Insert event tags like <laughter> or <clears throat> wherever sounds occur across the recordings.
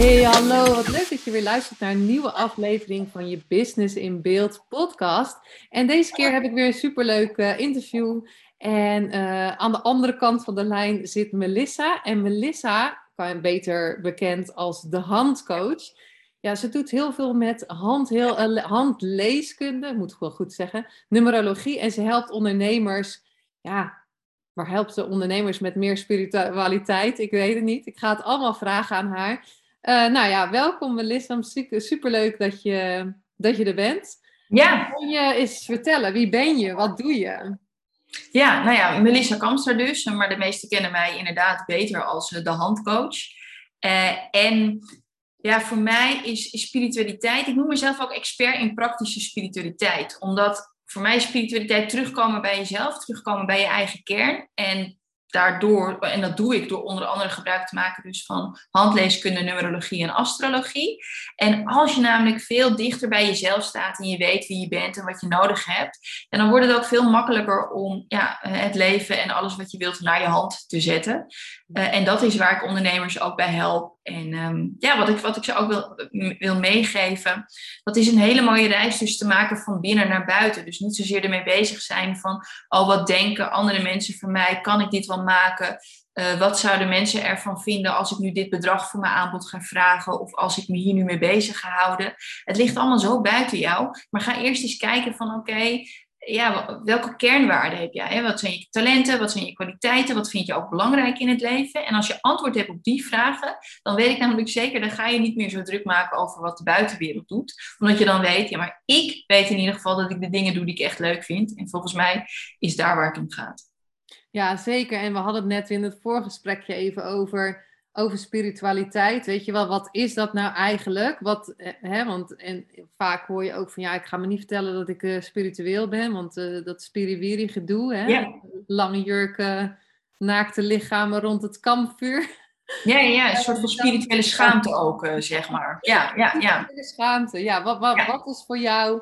Hey, hallo. Wat leuk dat je weer luistert naar een nieuwe aflevering van je Business in Beeld podcast. En deze keer heb ik weer een superleuk uh, interview. En uh, aan de andere kant van de lijn zit Melissa. En Melissa, beter bekend als de handcoach. Ja, ze doet heel veel met hand, heel, uh, handleeskunde, moet ik wel goed zeggen, numerologie. En ze helpt ondernemers, ja, maar helpt ze ondernemers met meer spiritualiteit? Ik weet het niet. Ik ga het allemaal vragen aan haar. Uh, nou ja, welkom Melissa. Super leuk dat je, dat je er bent. Ja. Kun je eens vertellen, wie ben je? Wat doe je? Ja, nou ja, Melissa Kamster dus. Maar de meesten kennen mij inderdaad beter als eh, de handcoach. Uh, en ja, voor mij is, is spiritualiteit... Ik noem mezelf ook expert in praktische spiritualiteit. Omdat voor mij spiritualiteit terugkomen bij jezelf. Terugkomen bij je eigen kern. En daardoor, en dat doe ik door onder andere gebruik te maken dus van handleeskunde, numerologie en astrologie. En als je namelijk veel dichter bij jezelf staat en je weet wie je bent en wat je nodig hebt, dan wordt het ook veel makkelijker om ja, het leven en alles wat je wilt naar je hand te zetten. Uh, en dat is waar ik ondernemers ook bij help. En um, ja, wat ik, wat ik ze ook wil, wil meegeven, dat is een hele mooie reis dus te maken van binnen naar buiten. Dus niet zozeer ermee bezig zijn van, oh wat denken andere mensen van mij, kan ik dit wel maken? Uh, wat zouden mensen ervan vinden als ik nu dit bedrag voor mijn aanbod ga vragen of als ik me hier nu mee bezig ga houden? Het ligt allemaal zo buiten jou, maar ga eerst eens kijken van oké, ja, welke kernwaarden heb jij? Wat zijn je talenten? Wat zijn je kwaliteiten? Wat vind je ook belangrijk in het leven? En als je antwoord hebt op die vragen, dan weet ik namelijk zeker, dan ga je niet meer zo druk maken over wat de buitenwereld doet. Omdat je dan weet, ja, maar ik weet in ieder geval dat ik de dingen doe die ik echt leuk vind. En volgens mij is daar waar het om gaat. Ja, zeker. En we hadden het net in het voorgesprekje even over over spiritualiteit. Weet je wel, wat is dat nou eigenlijk? Wat, eh, hè, want en vaak hoor je ook van ja, ik ga me niet vertellen dat ik uh, spiritueel ben, want uh, dat spiriwiri gedoe, hè? lange jurken, naakte lichamen rond het kampvuur. Ja, ja, <laughs> een soort van spirituele schaamte ook, zeg maar. Ja, ja, ja. Schaamte, ja. Wat, wat, wat is voor jou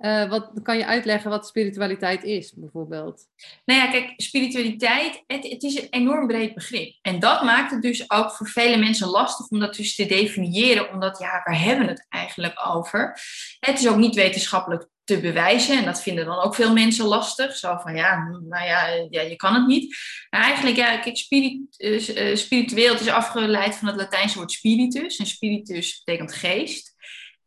uh, wat, kan je uitleggen wat spiritualiteit is, bijvoorbeeld? Nou ja, kijk, spiritualiteit, het, het, is een enorm breed begrip. En dat maakt het dus ook voor vele mensen lastig om dat dus te definiëren, omdat, ja, waar hebben we het eigenlijk over? Het is ook niet wetenschappelijk te bewijzen. En dat vinden dan ook veel mensen lastig. Zo van ja, nou ja, ja je kan het niet. Maar eigenlijk, ja, kijk, spirit, uh, spiritueel, het is afgeleid van het Latijnse woord spiritus. En spiritus betekent geest.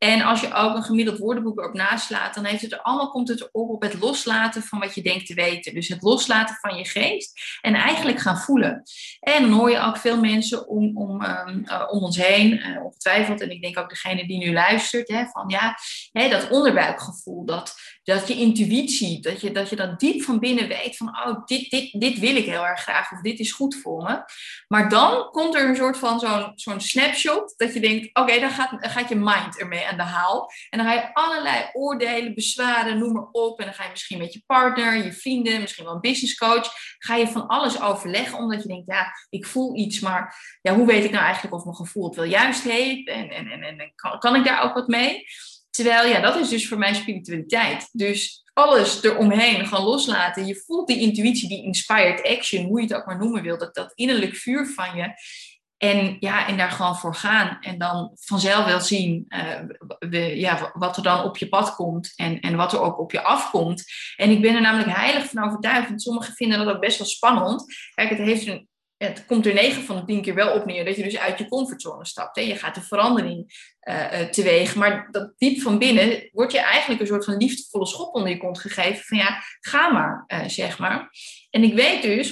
En als je ook een gemiddeld woordenboek erop naslaat, dan heeft het er allemaal, komt het erop op het loslaten van wat je denkt te weten. Dus het loslaten van je geest en eigenlijk gaan voelen. En dan hoor je ook veel mensen om, om, um, om ons heen, uh, ongetwijfeld, en ik denk ook degene die nu luistert, hè, van ja, hè, dat onderbuikgevoel, dat, dat je intuïtie, dat je, dat je diep van binnen weet van, oh, dit, dit, dit wil ik heel erg graag, of dit is goed voor me. Maar dan komt er een soort van zo'n zo'n snapshot, dat je denkt, oké, dan gaat, gaat je mind ermee aan de haal. En dan ga je allerlei oordelen, bezwaren, noem maar op. En dan ga je misschien met je partner, je vrienden, misschien wel een business coach, ga je van alles overleggen, omdat je denkt, ja, ik voel iets, maar ja, hoe weet ik nou eigenlijk of mijn gevoel het wel juist heeft? En, en, en, en kan, kan ik daar ook wat mee? Terwijl, ja, dat is dus voor mij spiritualiteit. Dus alles eromheen gaan loslaten. Je voelt die intuïtie, die inspired action, hoe je het ook maar noemen wil, dat, dat innerlijk vuur van je. En, ja, en daar gewoon voor gaan. En dan vanzelf wel zien uh, ja, wat er dan op je pad komt en, en wat er ook op je afkomt. En ik ben er namelijk heilig van overtuigd. Want sommigen vinden dat ook best wel spannend. Kijk, het, heeft een, het komt er 9 van de 10 keer wel op neer dat je dus uit je comfortzone stapt. Hè. Je gaat de verandering uh, teweeg. Maar dat diep van binnen wordt je eigenlijk een soort van liefdevolle schop onder je kont gegeven. Van ja, ga maar, uh, zeg maar. En ik weet dus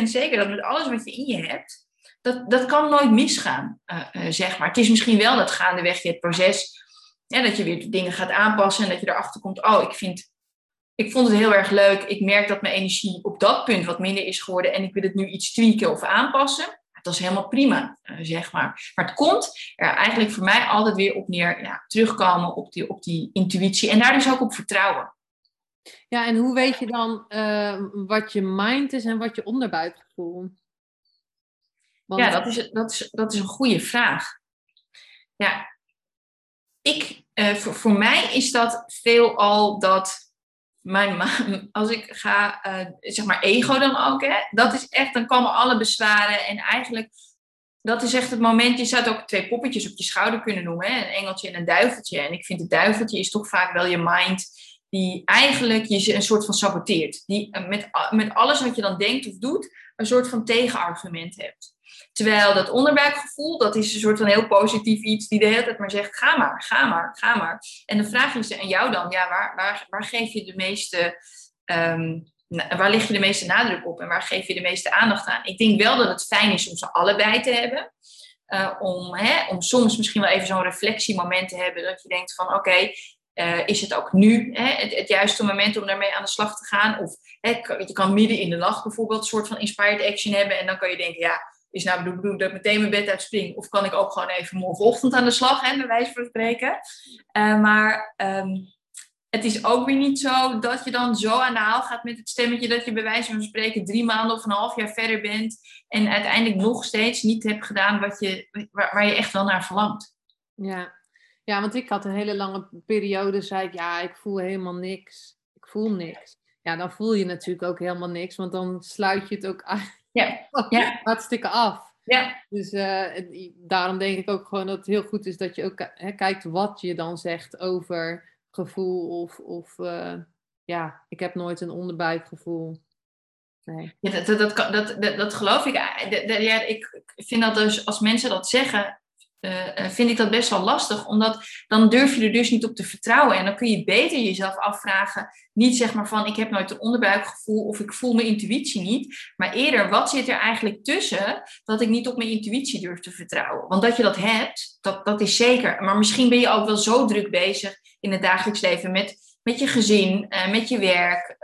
100% zeker dat met alles wat je in je hebt dat, dat kan nooit misgaan, zeg maar. Het is misschien wel dat gaandeweg je het proces, ja, dat je weer dingen gaat aanpassen en dat je erachter komt, oh, ik vind, ik vond het heel erg leuk. Ik merk dat mijn energie op dat punt wat minder is geworden en ik wil het nu iets tweaken of aanpassen. dat is helemaal prima, eh, zeg maar. Maar het komt er eigenlijk voor mij altijd weer op neer, ja, terugkomen op die, op die intuïtie en daar dus ook op vertrouwen. Ja, en hoe weet je dan uh, wat je mind is en wat je onderbuikgevoel? Want... Ja, dat is, dat, is, dat is een goede vraag. Ja, ik, uh, voor, voor mij is dat veelal dat mijn, als ik ga, uh, zeg maar ego dan ook, hè, dat is echt, dan komen alle bezwaren en eigenlijk, dat is echt het moment, je zou het ook twee poppetjes op je schouder kunnen noemen, hè, een engeltje en een duiveltje. En ik vind het duiveltje is toch vaak wel je mind, die eigenlijk je een soort van saboteert. Die eh, met, met alles wat je dan denkt of doet, een soort van tegenargument hebt. Terwijl dat onderbuikgevoel, dat is een soort van heel positief iets die de hele tijd maar zegt, ga maar, ga maar, ga maar. En de vraag is aan jou dan, ja, waar, waar, waar geef je de meeste, ehm, waar lig je de meeste nadruk op en waar geef je de meeste aandacht aan? Ik denk wel dat het fijn is om ze allebei te hebben. Uh, om, hè, om soms misschien wel even zo'n reflectiemoment te hebben dat je denkt van oké, uh, is het ook nu hè, het, het, juiste moment om daarmee aan de slag te gaan? Of hè, je kan midden in de nacht bijvoorbeeld een soort van inspired action hebben en dan kan je denken, ja, is nou de bedoeling dat ik meteen mijn bed uitspring? Of kan ik ook gewoon even morgenochtend aan de slag, hè, bij wijze van spreken? Uh, maar um, het is ook weer niet zo dat je dan zo aan de haal gaat met het stemmetje dat je bij wijze van spreken drie maanden of een half jaar verder bent en uiteindelijk nog steeds niet hebt gedaan wat je, waar, waar je echt wel naar verlangt. Ja. ja, want ik had een hele lange periode, zei ik, ja, ik voel helemaal niks. Ik voel niks. Ja, dan voel je natuurlijk ook helemaal niks, want dan sluit je het ook uit ja. ja. hartstikke af. Ja. Dus uh, daarom denk ik ook gewoon dat het heel goed is dat je ook kijkt wat je dan zegt over gevoel of, of uh, ja, ik heb nooit een onderbuikgevoel. Nee. Ja, dat, dat, dat, dat, dat geloof ik. Ja, ik vind dat dus als mensen dat zeggen, uh, vind ik dat best wel lastig, omdat dan durf je er dus niet op te vertrouwen. En dan kun je beter jezelf afvragen, niet zeg maar van ik heb nooit een onderbuikgevoel of ik voel mijn intuïtie niet, maar eerder wat zit er eigenlijk tussen dat ik niet op mijn intuïtie durf te vertrouwen. Want dat je dat hebt, dat, dat is zeker. Maar misschien ben je ook wel zo druk bezig in het dagelijks leven met, met je gezin, uh, met je werk,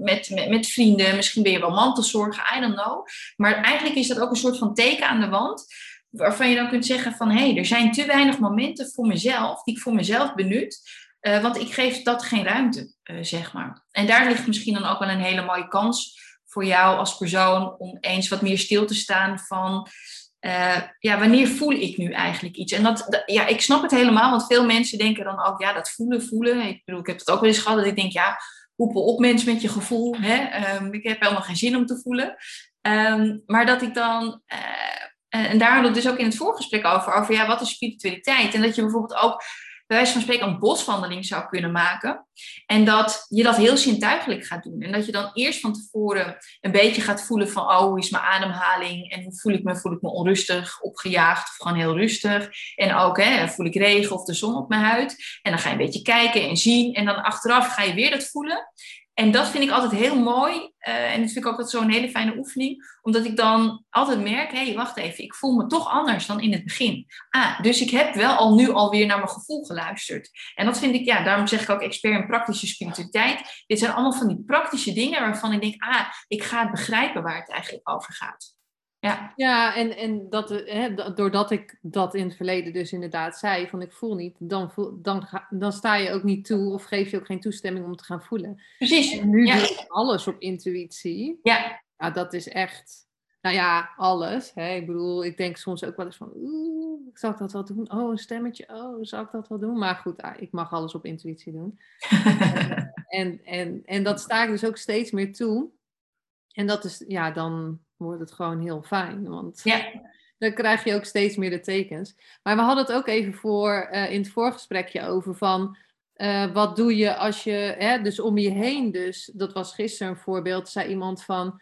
met, met, met vrienden. Misschien ben je wel mantelzorgen, I don't know. Maar eigenlijk is dat ook een soort van teken aan de wand waarvan je dan kunt zeggen van hé, hey, er zijn te weinig momenten voor mezelf, die ik voor mezelf benut, uh, want ik geef dat geen ruimte, uh, zeg maar. En daar ligt misschien dan ook wel een hele mooie kans voor jou als persoon om eens wat meer stil te staan van uh, ja, wanneer voel ik nu eigenlijk iets? En dat, ja, ik snap het helemaal, want veel mensen denken dan ook, ja, dat voelen, voelen. Ik bedoel, ik heb het ook wel eens gehad dat ik denk, ja, hoepel op mens met je gevoel. Hè? Um, ik heb helemaal geen zin om te voelen. Um, maar dat ik dan en daar hadden we het dus ook in het voorgesprek over, over ja, wat is spiritualiteit? En dat je bijvoorbeeld ook bij wijze van spreken een boswandeling zou kunnen maken. En dat je dat heel zintuigelijk gaat doen. En dat je dan eerst van tevoren een beetje gaat voelen van, oh, hoe is mijn ademhaling? En hoe voel ik me? Voel ik me onrustig, opgejaagd of gewoon heel rustig? En ook, hè, voel ik regen of de zon op mijn huid? En dan ga je een beetje kijken en zien. En dan achteraf ga je weer dat voelen. En dat vind ik altijd heel mooi. Uh, en dat vind ik ook zo'n hele fijne oefening. Omdat ik dan altijd merk, hé, hey, wacht even, ik voel me toch anders dan in het begin. Ah, dus ik heb wel al nu alweer naar mijn gevoel geluisterd. En dat vind ik, ja, daarom zeg ik ook expert in praktische spiritualiteit. Dit zijn allemaal van die praktische dingen waarvan ik denk, ah, ik ga het begrijpen waar het eigenlijk over gaat. Ja, ja en, en dat, hè, doordat ik dat in het verleden dus inderdaad zei, van ik voel niet, dan, voel, dan, ga, dan sta je ook niet toe of geef je ook geen toestemming om te gaan voelen. Precies. En nu doe ik alles op intuïtie. Ja. ja. Dat is echt, nou ja, alles. Hè. Ik bedoel, ik denk soms ook wel eens van, oeh, zal ik dat wel doen? Oh, een stemmetje, oh, zal ik dat wel doen? Maar goed, ah, ik mag alles op intuïtie doen. <laughs> en, en, en dat sta ik dus ook steeds meer toe. En dat is, ja, dan wordt het gewoon heel fijn. Want ja. <laughs> dan krijg je ook steeds meer de tekens. Maar we hadden het ook even voor uh, in het voorgesprekje over van. Uh, wat doe je als je, hè, dus om je heen, dus dat was gisteren een voorbeeld, zei iemand van,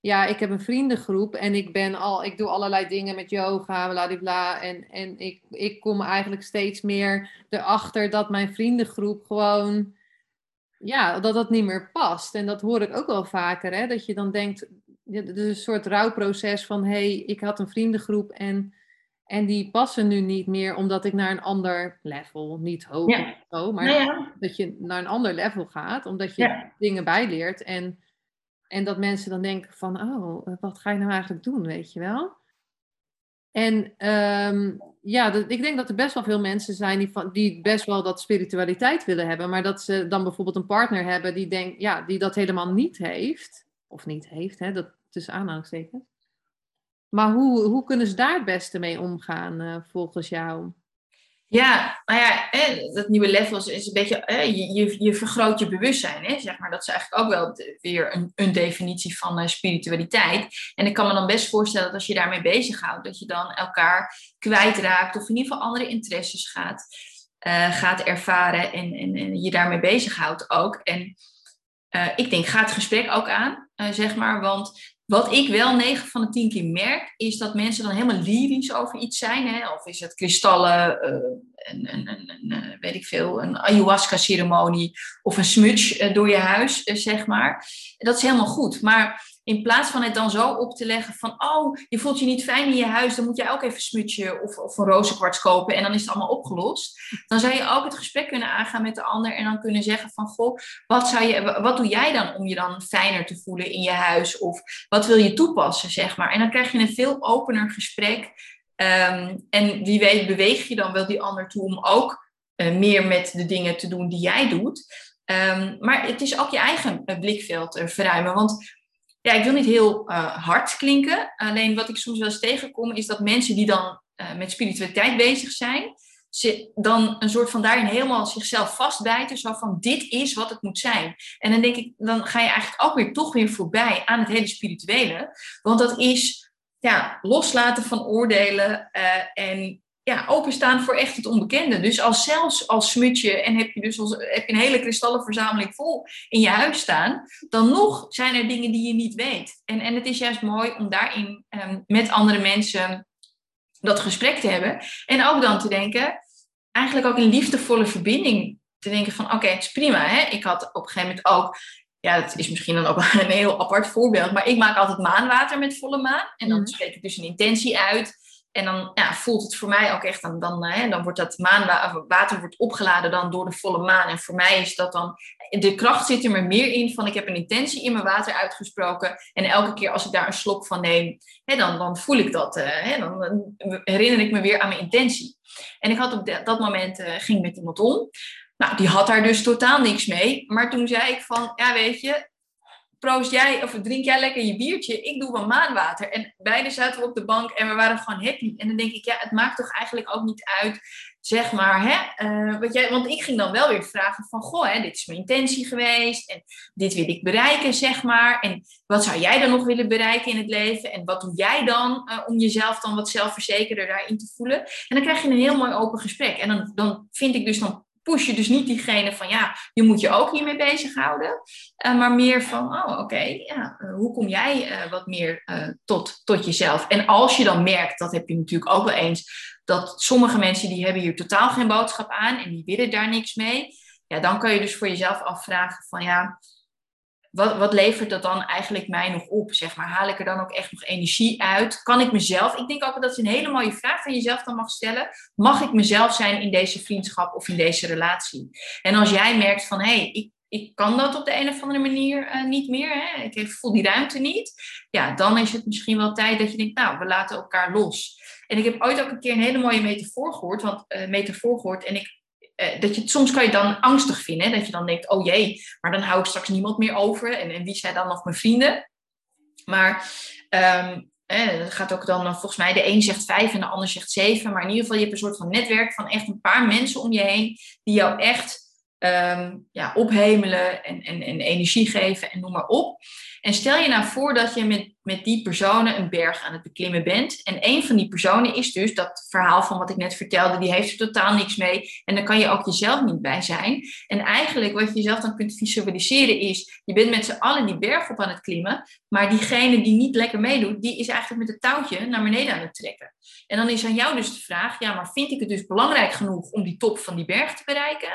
ja, ik heb een vriendengroep en ik ben al, ik doe allerlei dingen met yoga, bla en, en ik, ik kom eigenlijk steeds meer erachter dat mijn vriendengroep gewoon, ja, dat dat niet meer past. En dat hoor ik ook wel vaker, hè, dat je dan denkt, dus een soort rouwproces van hé, hey, ik had een vriendengroep en, en die passen nu niet meer omdat ik naar een ander level, niet hoog of zo, maar dat je naar een ander level gaat, omdat je dingen bijleert en, en dat mensen dan denken van oh, wat ga je nou eigenlijk doen, weet je wel? En ehm, ja, dat, ik denk dat er best wel veel mensen zijn die, van, die best wel dat spiritualiteit willen hebben, maar dat ze dan bijvoorbeeld een partner hebben die, denkt, ja, die dat helemaal niet heeft. Of niet heeft, hè, dat tussen aanhalingstekens. Maar hoe, hoe kunnen ze daar het beste mee omgaan, uh, volgens jou? Ja, nou ja, hè, dat nieuwe level is, een beetje, je, je, vergroot je bewustzijn. Hè, zeg maar. Dat is eigenlijk ook wel weer een, een definitie van uh, spiritualiteit. En ik kan me dan best voorstellen dat als je daarmee bezighoudt, dat je dan elkaar kwijtraakt of in ieder geval andere interesses gaat, uh, gaat ervaren en, en, je daarmee bezighoudt ook. En ik denk, ga het gesprek ook aan, zeg maar, want wat ik wel 9 van de 10 keer merk, is dat mensen dan helemaal lyrisch over iets zijn. Hè? Of is het kristallen, uh, een, een, weet ik veel, een ayahuasca-ceremonie of een smudge uh, door je huis, zeg maar. Dat is helemaal goed. Maar in plaats van het dan zo op te leggen van, oh, je voelt je niet fijn in je huis, dan moet jij ook even smutje of, of een rozenkwarts kopen en dan is het allemaal opgelost. Dan zou je ook het gesprek kunnen aangaan met de ander en dan kunnen zeggen van, goh, wat, zou je, wat doe jij dan om je dan fijner te voelen in je huis? Of wat wil je toepassen, zeg maar. En dan krijg je een veel opener gesprek. Ehm, en wie weet beweeg je dan wel die ander toe om ook uh, meer met de dingen te doen die jij doet. Um, maar het is ook je eigen uh, blikveld uh, verruimen. Want ja, ik wil niet heel uh, hard klinken. Alleen wat ik soms wel eens tegenkom, is dat mensen die dan uh, met spiritualiteit bezig zijn, ze dan een soort van daarin helemaal zichzelf vastbijten. Zo van, dit is wat het moet zijn. En dan denk ik, dan ga je eigenlijk ook weer toch weer voorbij aan het hele spirituele. Want dat is ja, loslaten van oordelen uh, en ja, openstaan voor echt het onbekende. Dus als zelfs als smutje en heb je dus als, heb je een hele kristallenverzameling vol in je huis staan, dan nog zijn er dingen die je niet weet. En, en het is juist mooi om daarin um, met andere mensen dat gesprek te hebben. En ook dan te denken, eigenlijk ook in liefdevolle verbinding te denken van oké, het is prima. Hè? Ik had op een gegeven moment ook ja, dat is misschien dan ook <laughs> een heel apart voorbeeld, maar ik maak altijd maanwater met volle maan. En dan spreek ik dus een intentie uit. En dan ja, voelt het voor mij ook echt, dan, dan, hè, dan wordt dat maanwater wordt opgeladen dan door de volle maan. En voor mij is dat dan, de kracht zit er meer in van ik heb een intentie in mijn water uitgesproken. En elke keer als ik daar een slok van neem, hè, dan, dan voel ik dat. Uh, hè, dan, herinner ik me weer aan mijn intentie. En ik had op dat moment, uh, ging met iemand om. Nou, die had daar dus totaal niks mee. Maar toen zei ik van, ja weet je, proost jij of drink jij lekker je biertje, ik doe wel maanwater. En beide zaten we op de bank en we waren gewoon happy. En dan denk ik, ja, het maakt toch eigenlijk ook niet uit, zeg maar, hè, uh, wat jij, want ik ging dan wel weer vragen van, goh, hè, dit is mijn intentie geweest en dit wil ik bereiken, zeg maar. En wat zou jij dan nog willen bereiken in het leven? En wat doe jij dan uh, om jezelf dan wat zelfverzekerder daarin te voelen? En dan krijg je een heel mooi open gesprek. En dan, dan vind ik dus dan push je dus niet diegene van ja, je moet je ook hiermee bezighouden. Uh, maar meer van, oh oké, ja, uh, hoe kom jij uh, wat meer tot, tot jezelf? En als je dan merkt, dat heb je natuurlijk ook wel eens, dat sommige mensen die hebben hier totaal geen boodschap aan en die willen daar niks mee. Ja, dan kan je dus voor jezelf afvragen van ja, wat, wat levert dat dan eigenlijk mij nog op? Zeg maar, haal ik er dan ook echt nog energie uit? Kan ik mezelf, ik denk ook dat is een hele mooie vraag van jezelf dan mag stellen. Mag ik mezelf zijn in deze vriendschap of in deze relatie? En als jij merkt van, hé, hey, ik, ik kan dat op de een of andere manier uh, niet meer. Hè? Ik voel die ruimte niet. Ja, dan is het misschien wel tijd dat je denkt, nou, we laten elkaar los. En ik heb ooit ook een keer een hele mooie metafoor gehoord, want, uh, metafoor gehoord. En ik uh, dat je, soms kan je dan angstig vinden. Dat je dan denkt, oh jee, maar dan hou ik straks niemand meer over. En, en wie zijn dan nog mijn vrienden? Maar um, eh, dat gaat ook dan, volgens mij, de een zegt vijf en de ander zegt zeven. Maar in ieder geval, je hebt een soort van netwerk van echt een paar mensen om je heen. Die jou echt um, ja, ophemelen en, en, en energie geven en noem maar op. En stel je nou voor dat je met, met die personen een berg aan het beklimmen bent. En een van die personen is dus dat verhaal van wat ik net vertelde, die heeft er totaal niks mee. En dan kan je ook jezelf niet bij zijn. En eigenlijk wat je jezelf dan kunt visualiseren is, je bent met z'n allen die berg op aan het klimmen. Maar diegene die niet lekker meedoet, die is eigenlijk met het touwtje naar beneden aan het trekken. En dan is aan jou dus de vraag, ja, maar vind ik het dus belangrijk genoeg om die top van die berg te bereiken?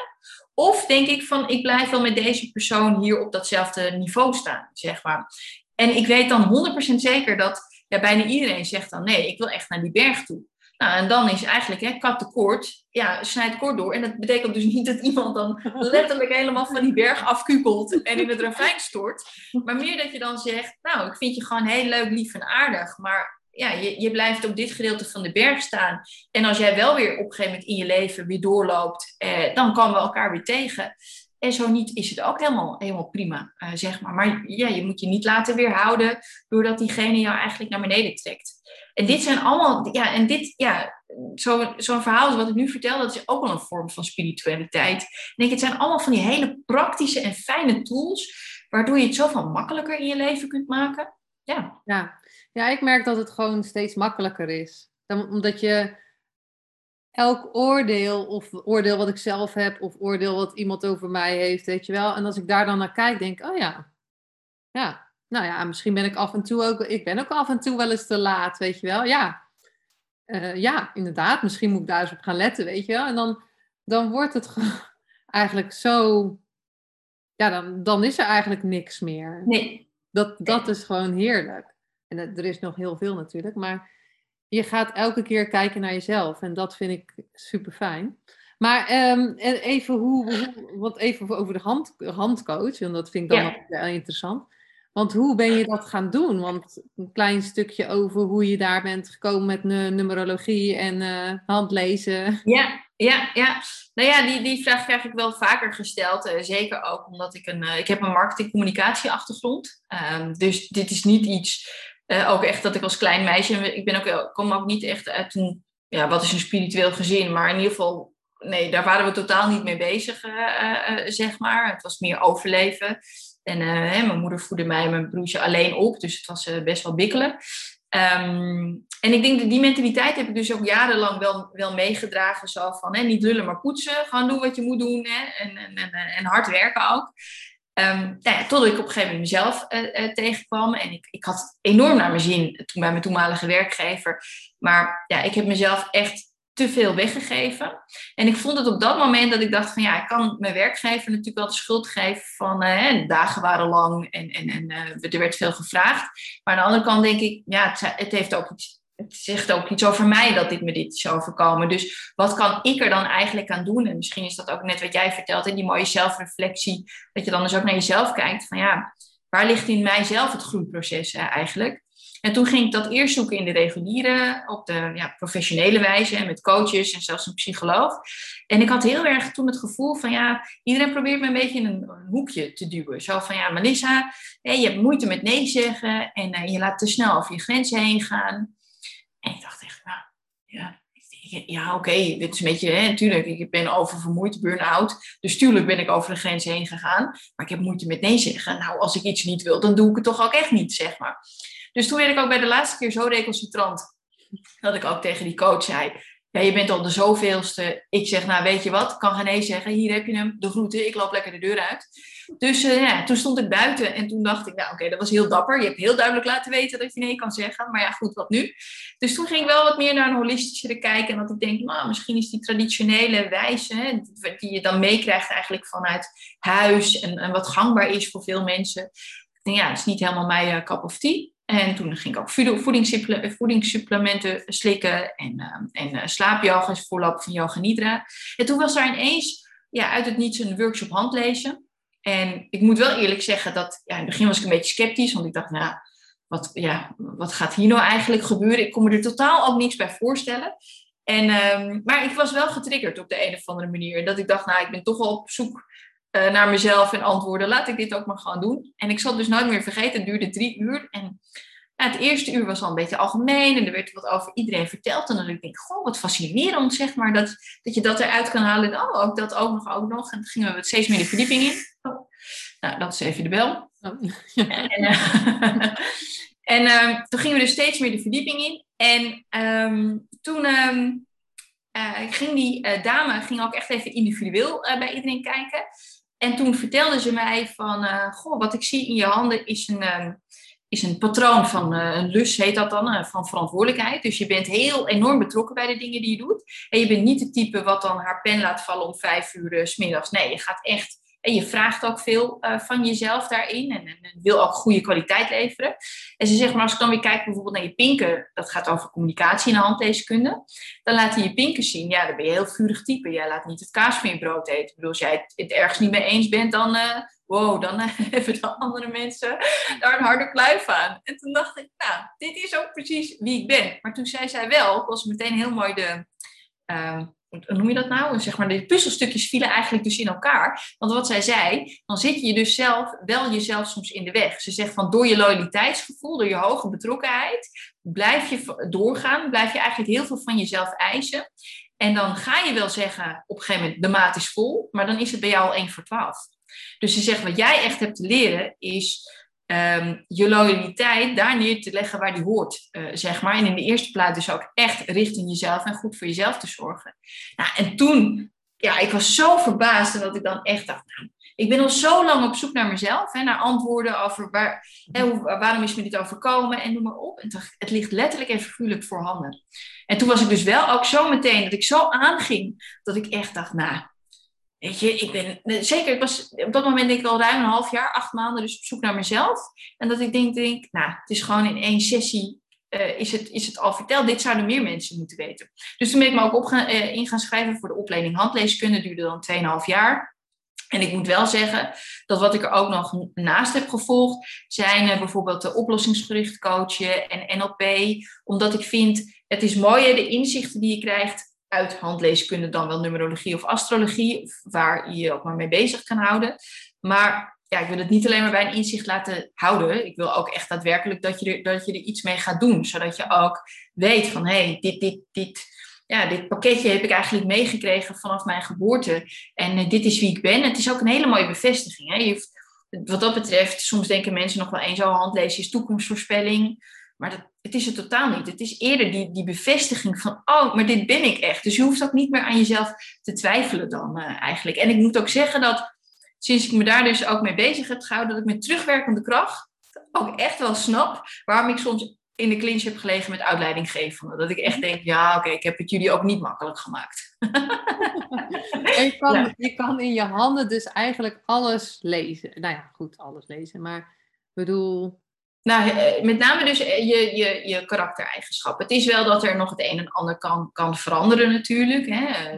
Of denk ik van, ik blijf wel met deze persoon hier op datzelfde niveau staan, zeg maar. En ik weet dan 100% zeker dat ja, bijna iedereen zegt dan, nee, ik wil echt naar die berg toe. Nou, en dan is eigenlijk, hè, kat de koord, ja, snijd kort door. En dat betekent dus niet dat iemand dan <laughs> letterlijk helemaal van die berg afkukelt en in het ravijn stort. Maar meer dat je dan zegt, nou, ik vind je gewoon heel leuk, lief en aardig, maar ja, je, je blijft op dit gedeelte van de berg staan. En als jij wel weer op een gegeven moment in je leven weer doorloopt, eh, dan komen we elkaar weer tegen. En zo niet is het ook helemaal, helemaal prima, uh, zeg maar. Maar ja, je moet je niet laten weerhouden doordat diegene jou eigenlijk naar beneden trekt. En dit zijn allemaal, ja, en dit, ja, zo'n zo verhaal wat ik nu vertel, dat is ook wel een vorm van spiritualiteit. Ik denk, het zijn allemaal van die hele praktische en fijne tools, waardoor je het zoveel makkelijker in je leven kunt maken. Ja. Ja. Ja, ik merk dat het gewoon steeds makkelijker is. Dan, omdat je elk oordeel, of oordeel wat ik zelf heb, of oordeel wat iemand over mij heeft, weet je wel. En als ik daar dan naar kijk, denk ik, oh ja, ja, nou ja, misschien ben ik af en toe ook, ik ben ook af en toe wel eens te laat, weet je wel. Ja, uh, ja, inderdaad, misschien moet ik daar eens op gaan letten, weet je wel. En dan, dan wordt het <laughs> eigenlijk zo, ja, dan, dan is er eigenlijk niks meer. Nee. Dat, dat is gewoon heerlijk. En er is nog heel veel natuurlijk, maar je gaat elke keer kijken naar jezelf. En dat vind ik super fijn. Maar um, even, hoe, hoe, wat even over de hand, handcoach, want dat vind ik dan ja. wel interessant. Want hoe ben je dat gaan doen? Want een klein stukje over hoe je daar bent gekomen met numerologie en uh, handlezen. Ja, ja, ja. Nou ja, die, die vraag krijg ik wel vaker gesteld. Uh, zeker ook omdat ik een, uh, ik heb een marketing-communicatie achtergrond. Um, dus dit is niet iets uh, ook echt dat ik als klein meisje, ik ben ook, kom ook niet echt uit een, ja, wat is een spiritueel gezin, maar in ieder geval, nee, daar waren we totaal niet mee bezig, uh, uh, zeg maar. Het was meer overleven. En hè, mijn moeder voedde mij en mijn broertje alleen op, dus het was best wel bikkelen. Um, en ik denk dat die mentaliteit heb ik dus ook jarenlang wel, wel meegedragen. Zo van hè, niet lullen, maar poetsen. Gewoon doen wat je moet doen. Hè, en, en, en, en hard werken ook. Um, nou totdat ik op een gegeven moment mezelf uh, uh, tegenkwam. En ik, ik had enorm naar mijn zin toen bij mijn toenmalige werkgever. Maar ja, ik heb mezelf echt te veel weggegeven. En ik vond het op dat moment dat ik dacht van ja, ik kan mijn werkgever natuurlijk wel de schuld geven van uh, dagen waren lang en, en, en er werd veel gevraagd. Maar aan de andere kant denk ik, ja, het, het heeft ook iets het zegt ook iets over mij dat dit me dit is overkomen. Dus wat kan ik er dan eigenlijk aan doen? En misschien is dat ook net wat jij vertelt, die mooie zelfreflectie. Dat je dan dus ook naar jezelf kijkt van ja, waar ligt in mijzelf het groeiproces eigenlijk? En toen ging ik dat eerst zoeken in de reguliere, op de ja, professionele wijze, met coaches en zelfs een psycholoog. En ik had heel erg toen het gevoel van, ja, iedereen probeert me een beetje in een, hoekje te duwen. Zo van, ja, Melissa, je hebt moeite met nee zeggen en uh, je laat te snel over je grenzen heen gaan. En ik dacht echt, nou, ja, ja, oké, okay, dit is een beetje, natuurlijk, ik ben oververmoeid, burn-out. Dus tuurlijk ben ik over de grens heen gegaan. Maar ik heb moeite met nee zeggen. Nou, als ik iets niet wil, dan doe ik het toch ook echt niet, zeg maar. Dus toen werd ik ook bij de laatste keer zo recalcitrant, dat ik ook tegen die coach zei, ja, je bent al de zoveelste. Ik zeg, nou, weet je wat, kan geen nee zeggen. Hier heb je hem, de groeten, ik loop lekker de deur uit. Dus uh, ja, toen stond ik buiten en toen dacht ik, nou oké, dat was heel dapper. Je hebt heel duidelijk laten weten dat je nee kan zeggen. Maar ja, goed, wat nu? Dus toen ging ik wel wat meer naar een holistischere kijken. En dat ik denk, nou, misschien is die traditionele wijze, hè, die je dan meekrijgt eigenlijk vanuit huis en, wat gangbaar is voor veel mensen. Ja, het is niet helemaal mijn uh, cup of tea. En toen ging ik ook voedingssupplementen slikken en, uh, en uh, slaapyoga is voorloop van yoga nidra. En toen was er ineens ja, uit het niets een workshop handlezen. En ik moet wel eerlijk zeggen dat ja, in het begin was ik een beetje sceptisch, want ik dacht, nou, wat, ja, wat gaat hier nou eigenlijk gebeuren? Ik kon me er totaal ook niets bij voorstellen. En, um, maar ik was wel getriggerd op de een of andere manier. Dat ik dacht, nou, ik ben toch wel op zoek uh, naar mezelf en antwoorden. Laat ik dit ook maar gaan doen. En ik zal dus nooit meer vergeten, het duurde drie uur. En ja, het eerste uur was al een beetje algemeen en er werd wat over iedereen verteld. En dan denk ik, goh, wat fascinerend zeg maar, dat, dat je dat eruit kan halen. En oh, ook dat ook nog, ook nog. En toen gingen we steeds meer de verdieping in. Oh. Nou, dat is even de bel. Oh. En, uh, <laughs> en uh, toen gingen we dus steeds meer de verdieping in. En um, toen um, uh, ging die dame ging ook echt even individueel bij iedereen kijken. En toen vertelde ze mij van, goh, wat ik zie in je handen is een, um, is een patroon van uh, een lus, heet dat dan, uh, van verantwoordelijkheid. Dus je bent heel enorm betrokken bij de dingen die je doet. En je bent niet het type wat dan haar pen laat vallen om vijf uur s middags. Nee, je gaat echt. En je vraagt ook veel van jezelf daarin en, en, wil ook goede kwaliteit leveren. En ze zegt, maar als ik dan weer kijk bijvoorbeeld naar je pinken, dat gaat over communicatie en handleeskunde, dan laat hij je pinken zien. Ja, dan ben je heel vurig type. Jij laat niet het kaas van je brood eten. Ik bedoel, als jij het, ergens niet mee eens bent, dan wow, dan <laughs> hebben de andere mensen daar een harde kluif aan. En toen dacht ik, nou, dit is ook precies wie ik ben. Maar toen zei zij wel, was meteen heel mooi de, uh, hoe noem je dat nou? Zeg maar, de puzzelstukjes vielen eigenlijk dus in elkaar. Want wat zij zei, dan zit je dus zelf wel jezelf soms in de weg. Ze zegt van door je loyaliteitsgevoel, door je hoge betrokkenheid, blijf je doorgaan, blijf je eigenlijk heel veel van jezelf eisen. En dan ga je wel zeggen op een gegeven moment, de maat is vol, maar dan is het bij jou al 1 voor 12. Dus ze zegt, wat jij echt hebt te leren is um, je loyaliteit daar neer te leggen waar die hoort, uh, zeg maar. En in de eerste plaats dus ook echt richting jezelf en goed voor jezelf te zorgen. Nou, en toen, ja, ik was zo verbaasd dat ik dan echt dacht, nou, ik ben al zo lang op zoek naar mezelf, hè, naar antwoorden over waar, waarom is me dit overkomen en noem maar op. En het ligt letterlijk en figuurlijk voorhanden. En toen was ik dus wel ook zo meteen dat ik zo aanging dat ik echt dacht, nou, Weet je, ik ben zeker, ik was op dat moment denk ik al ruim een half jaar, acht maanden, dus op zoek naar mezelf. En dat ik denk, denk nou, het is gewoon in één sessie uh, is, het, is het al verteld. Dit zouden meer mensen moeten weten. Dus toen ben ik me ook op gaan, uh, in gaan schrijven voor de opleiding handleeskunde. duurde dan 2,5 jaar. En ik moet wel zeggen dat wat ik er ook nog naast heb gevolgd, zijn uh, bijvoorbeeld de oplossingsgericht coachen en NLP. Omdat ik vind, het is mooi de inzichten die je krijgt uit handleeskunde dan wel numerologie of astrologie, waar je je ook maar mee bezig kan houden. Maar ja, ik wil het niet alleen maar bij een inzicht laten houden. Ik wil ook echt daadwerkelijk dat je er, dat je er iets mee gaat doen, zodat je ook weet van hé, hey, dit, dit, dit, ja, dit pakketje heb ik eigenlijk meegekregen vanaf mijn geboorte. En uh, dit is wie ik ben. Het is ook een hele mooie bevestiging. Hè? Je wat dat betreft, soms denken mensen nog wel eens, oh, handlezen is toekomstvoorspelling. Maar dat, het is het totaal niet. Het is eerder die, die bevestiging van, oh, maar dit ben ik echt. Dus je hoeft ook niet meer aan jezelf te twijfelen dan uh, eigenlijk. En ik moet ook zeggen dat sinds ik me daar dus ook mee bezig heb gehouden, dat ik met terugwerkende kracht ook echt wel snap waarom ik soms in de clinch heb gelegen met uitleidinggevenden. Dat ik echt denk, ja, oké, ik heb het jullie ook niet makkelijk gemaakt. <laughs> je, kan, je kan in je handen dus eigenlijk alles lezen. Nou ja, goed, alles lezen. Maar ik bedoel, nou, eh, met name dus eh, je, je, je karaktereigenschappen. Het is wel dat er nog het een en ander kan, kan veranderen natuurlijk. Hè.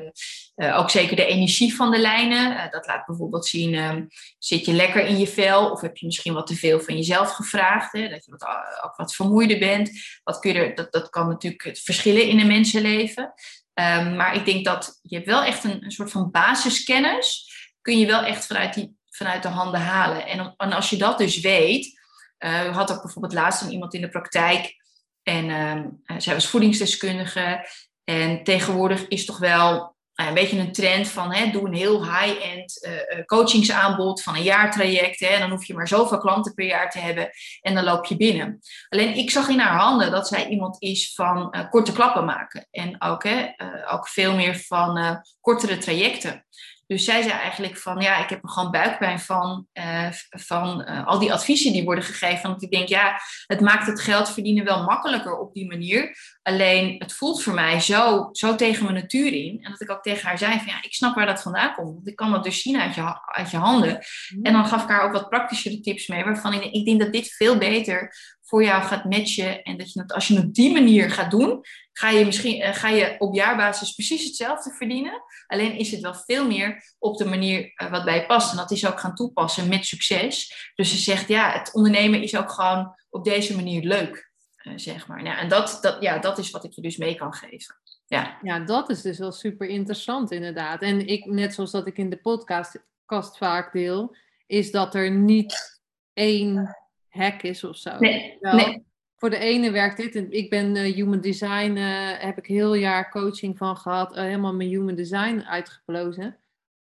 Uh, ook zeker de energie van de lijnen. Dat laat bijvoorbeeld zien, uh, zit je lekker in je vel of heb je misschien wat te veel van jezelf gevraagd? Hè, dat je wat, ook wat vermoeider bent. Wat kun je er, dat, dat kan natuurlijk verschillen in een mensenleven. Um, maar ik denk dat je hebt wel echt een, een soort van basiskennis. Kun je wel echt vanuit, die, vanuit de handen halen. En, en als je dat dus weet we hadden ook bijvoorbeeld laatst een iemand in de praktijk. En uh, zij was voedingsdeskundige. En tegenwoordig is toch wel uh, een beetje een trend van hè, doe een heel high-end coachingsaanbod van een jaartraject. Hè, en dan hoef je maar zoveel klanten per jaar te hebben en dan loop je binnen. Alleen ik zag in haar handen dat zij iemand is van korte klappen maken. En ook, hè, ook veel meer van kortere trajecten. Dus zij zei eigenlijk van, ja, ik heb er gewoon buikpijn van, uh, van uh, al die adviezen die worden gegeven. Want ik denk, ja, het maakt het geld verdienen wel makkelijker op die manier. Alleen, het voelt voor mij zo, zo tegen mijn natuur in. En dat ik ook tegen haar zei van, ja, ik snap waar dat vandaan komt. Want ik kan dat dus zien uit je, uit je handen. En dan gaf ik haar ook wat praktischere tips mee, waarvan ik, ik denk dat dit veel beter voor jou gaat matchen. En dat je het, als je het op die manier gaat doen, ga je misschien uh, ga je op jaarbasis precies hetzelfde verdienen. Alleen is het wel veel meer op de manier uh, wat bij je past. En dat is ook gaan toepassen met succes. Dus ze zegt, ja, het ondernemen is ook gewoon op deze manier leuk, uh, zeg maar. Ja, en dat, dat, ja, dat is wat ik je dus mee kan geven. Ja. ja, dat is dus wel super interessant inderdaad. En ik, net zoals dat ik in de podcast vaak deel, is dat er niet één hack is of zo. Nee, nee. Voor de ene werkt dit. En ik ben uh, human design, uh, heb ik heel jaar coaching van gehad. Uh, helemaal mijn human design uitgeplozen.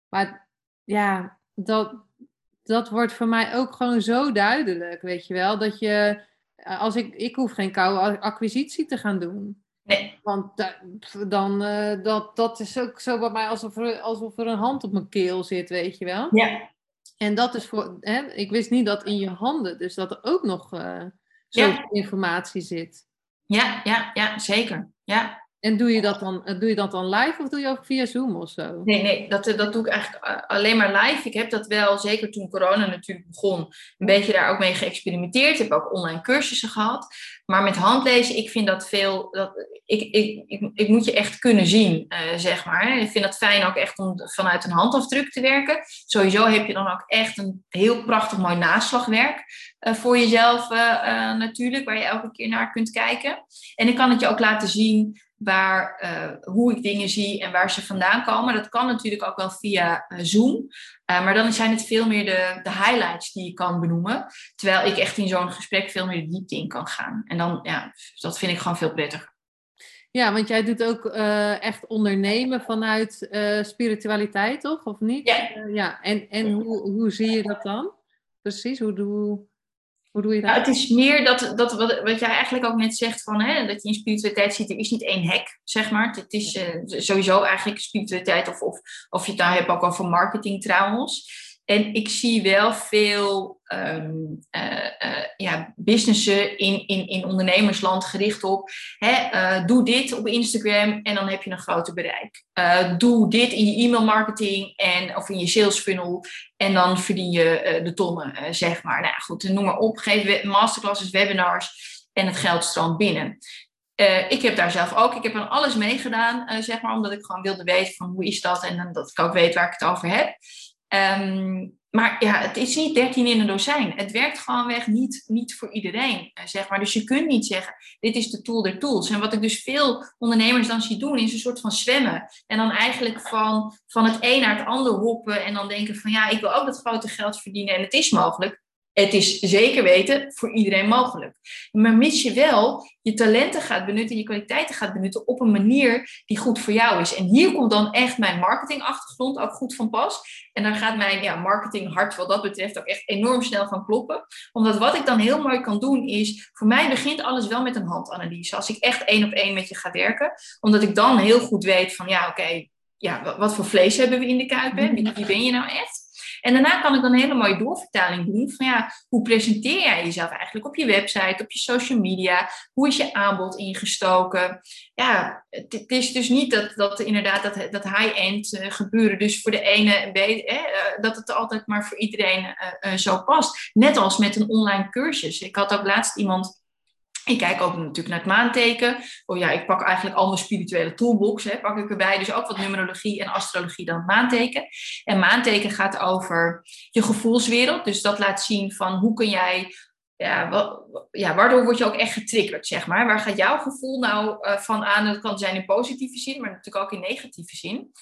Maar ja, dat, dat wordt voor mij ook gewoon zo duidelijk, weet je wel. Dat je, als ik, ik hoef geen koude acquisitie te gaan doen. Nee. Want dan, dat, dat is ook zo bij mij alsof er, alsof er een hand op mijn keel zit, weet je wel. Ja. En dat is voor, hè, ik wist niet dat in je handen, dus dat er ook nog zoveel informatie zit. Ja, ja, ja, zeker. Ja. En doe je, dat dan, doe je dat dan live of doe je ook via Zoom of zo? Nee, nee dat, dat doe ik eigenlijk alleen maar live. Ik heb dat wel, zeker toen corona natuurlijk begon, een beetje daar ook mee geëxperimenteerd. Ik heb ook online cursussen gehad. Maar met handlezen, ik vind dat veel. Dat, ik, ik, ik, ik moet je echt kunnen zien, uh, zeg maar. Ik vind het fijn ook echt om vanuit een handafdruk te werken. Sowieso heb je dan ook echt een heel prachtig mooi naslagwerk voor jezelf, natuurlijk, waar je elke keer naar kunt kijken. En ik kan het je ook laten zien waar, uh, hoe ik dingen zie en waar ze vandaan komen. Dat kan natuurlijk ook wel via uh, Zoom. Uh, maar dan zijn het veel meer de, de highlights die je kan benoemen. Terwijl ik echt in zo'n gesprek veel meer de diepte in kan gaan. En dan, ja, dat vind ik gewoon veel prettiger. Ja, want jij doet ook echt ondernemen vanuit spiritualiteit, toch? Of niet? Ja. ja. En, en hoe, hoe zie je dat dan? Precies, hoe, hoe, hoe doe je dat? Nou, het is meer dat, dat wat, wat jij eigenlijk ook net zegt, van, hè, dat je in spiritualiteit ziet, er is niet één hek, zeg maar. Het is uh, sowieso eigenlijk spiritualiteit, of, of, of je het daar hebt ook over marketing trouwens. En ik zie wel veel um, ja, businessen in, in, in ondernemersland gericht op. Hè, uh, doe dit op Instagram en dan heb je een groter bereik. doe dit in je e-mail marketing en, of in je sales funnel en dan verdien je de tonnen, zeg maar. Nou goed, noem maar op. Geef masterclasses, webinars en het geld stroomt binnen. ik heb daar zelf ook, ik heb aan alles meegedaan, zeg maar, omdat ik gewoon wilde weten van hoe is dat en dat ik ook weet waar ik het over heb. Um, maar ja, het is niet 13 in een dozijn. Het werkt gewoonweg niet, niet voor iedereen, eh, zeg maar. Dus je kunt niet zeggen, dit is de tool der tools. En wat ik dus veel ondernemers dan zie doen, is een soort van zwemmen. En dan eigenlijk van, van het een naar het ander hoppen. En dan denken van, ja, ik wil ook dat grote geld verdienen. En het is mogelijk het is zeker weten voor iedereen mogelijk. Maar mis je wel je talenten gaat benutten, je kwaliteiten gaat benutten op een manier die goed voor jou is. En hier komt dan echt mijn marketingachtergrond ook goed van pas. En daar gaat mijn ja, marketinghart wat dat betreft ook echt enorm snel van kloppen. Omdat wat ik dan heel mooi kan doen is, voor mij begint alles wel met een handanalyse. Als ik echt één op één met je ga werken. Omdat ik dan heel goed weet van ja, oké, ja, wat voor vlees hebben we in de kuip? Wie ben je nou echt? En daarna kan ik dan een hele mooie doorvertaling doen van ja, hoe presenteer jij jezelf eigenlijk op je website, op je social media? Hoe is je aanbod ingestoken? Ja, het, is dus niet dat, dat inderdaad dat, dat high-end uh, gebeuren dus voor de ene, uh, dat het altijd maar voor iedereen uh, zo past. Net als met een online cursus. Ik had ook laatst iemand ik kijk ook natuurlijk naar het maanteken. Oh ja, ik pak eigenlijk al mijn spirituele toolbox, hè, pak ik erbij. Dus ook wat numerologie en astrologie dan maanteken. En maanteken gaat over je gevoelswereld. Dus dat laat zien van hoe kun jij ja, wat, ja, waardoor word je ook echt getriggerd, zeg maar. Waar gaat jouw gevoel nou uh, van aan? Dat kan zijn in positieve zin, maar natuurlijk ook in negatieve zin.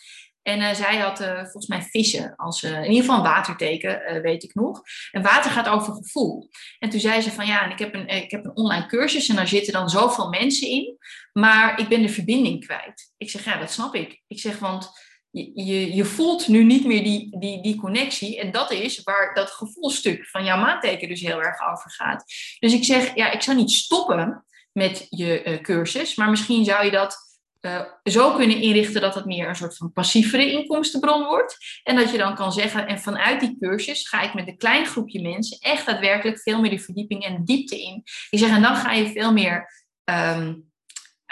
En uh, zij had uh, volgens mij vissen als, uh, in ieder geval een waterteken, weet ik nog. En water gaat over gevoel. En toen zei ze van ja, ik heb, een, ik heb een online cursus en daar zitten dan zoveel mensen in, maar ik ben de verbinding kwijt. Ik zeg ja, dat snap ik. Ik zeg want je, je, je voelt nu niet meer die, die, die connectie en dat is waar dat gevoelstuk van jouw maanteken dus heel erg over gaat. Dus ik zeg ja, ik zou niet stoppen met je cursus, maar misschien zou je dat uh, zo kunnen inrichten dat het meer een soort van passievere inkomstenbron wordt. En dat je dan kan zeggen, en vanuit die cursus ga ik met een klein groepje mensen echt daadwerkelijk veel meer de verdieping en de diepte in. Ik zeg, en dan ga je veel meer um,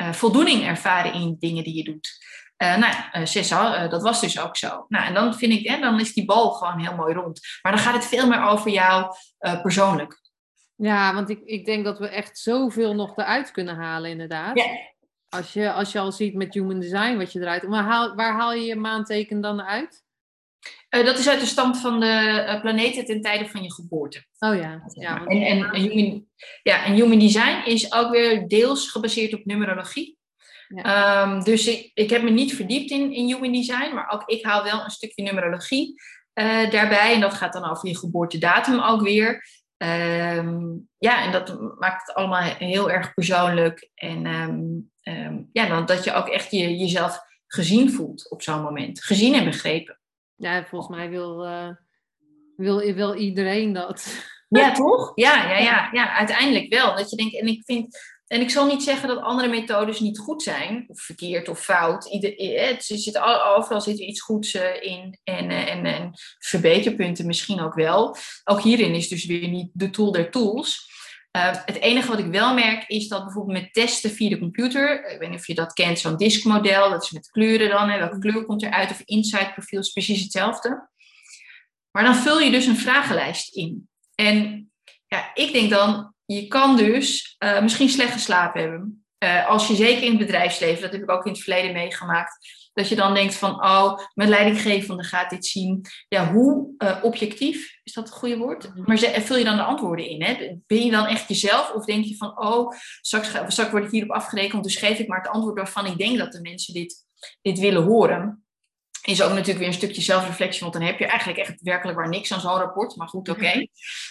uh, voldoening ervaren in dingen die je doet. Uh, nou, uh, Cessa, dat was dus ook zo. Nou, en dan vind ik, hè, dan is die bal gewoon heel mooi rond. Maar dan gaat het veel meer over jou persoonlijk. Ja, want ik, ik denk dat we echt zoveel nog eruit kunnen halen, inderdaad. Ja. Als je, als je al ziet met human design wat je eruit... Maar haal, waar haal je je maanteken dan uit? Uh, dat is uit de stand van de uh, planeten ten tijde van je geboorte. Oh ja. ja en, en, en, human, ja, en human design is ook weer deels gebaseerd op numerologie. Ja. Um, dus ik, ik heb me niet verdiept in, in human design, maar ook ik haal wel een stukje numerologie uh, daarbij. En dat gaat dan over je geboortedatum ook weer. Um, ja, en dat maakt het allemaal heel erg persoonlijk. En um, um, ja, dan dat je ook echt je, jezelf gezien voelt op zo'n moment. Gezien en begrepen. Ja, volgens mij wil, uh, wil, wil iedereen dat. Ja, toch? Ja, ja, ja, ja, uiteindelijk wel. Dat je denkt, en ik vind. En ik zal niet zeggen dat andere methodes niet goed zijn, of verkeerd of fout. Ieder, eh, het zit, overal zit er iets goeds eh, in en, en, en verbeterpunten misschien ook wel. Ook hierin is dus weer niet de tool der tools. Uh, het enige wat ik wel merk is dat bijvoorbeeld met testen via de computer, ik weet niet of je dat kent, zo'n diskmodel, dat is met kleuren dan, hè, welke kleur komt eruit, of insight profiel is precies hetzelfde. Maar dan vul je dus een vragenlijst in. En ja, ik denk dan, je kan dus uh, misschien slecht geslapen hebben. Uh, als je zeker in het bedrijfsleven, dat heb ik ook in het verleden meegemaakt, dat je dan denkt van, oh, mijn leidinggevende gaat dit zien. Ja, hoe uh, objectief, is dat het goede woord? Maar vul je dan de antwoorden in? Hè? Ben je dan echt jezelf? Of denk je van, oh, straks, straks word ik hierop afgerekend, dus geef ik maar het antwoord waarvan ik denk dat de mensen dit, dit willen horen is ook natuurlijk weer een stukje zelfreflectie, want dan heb je eigenlijk echt werkelijk waar niks aan zo'n rapport. Maar goed, oké.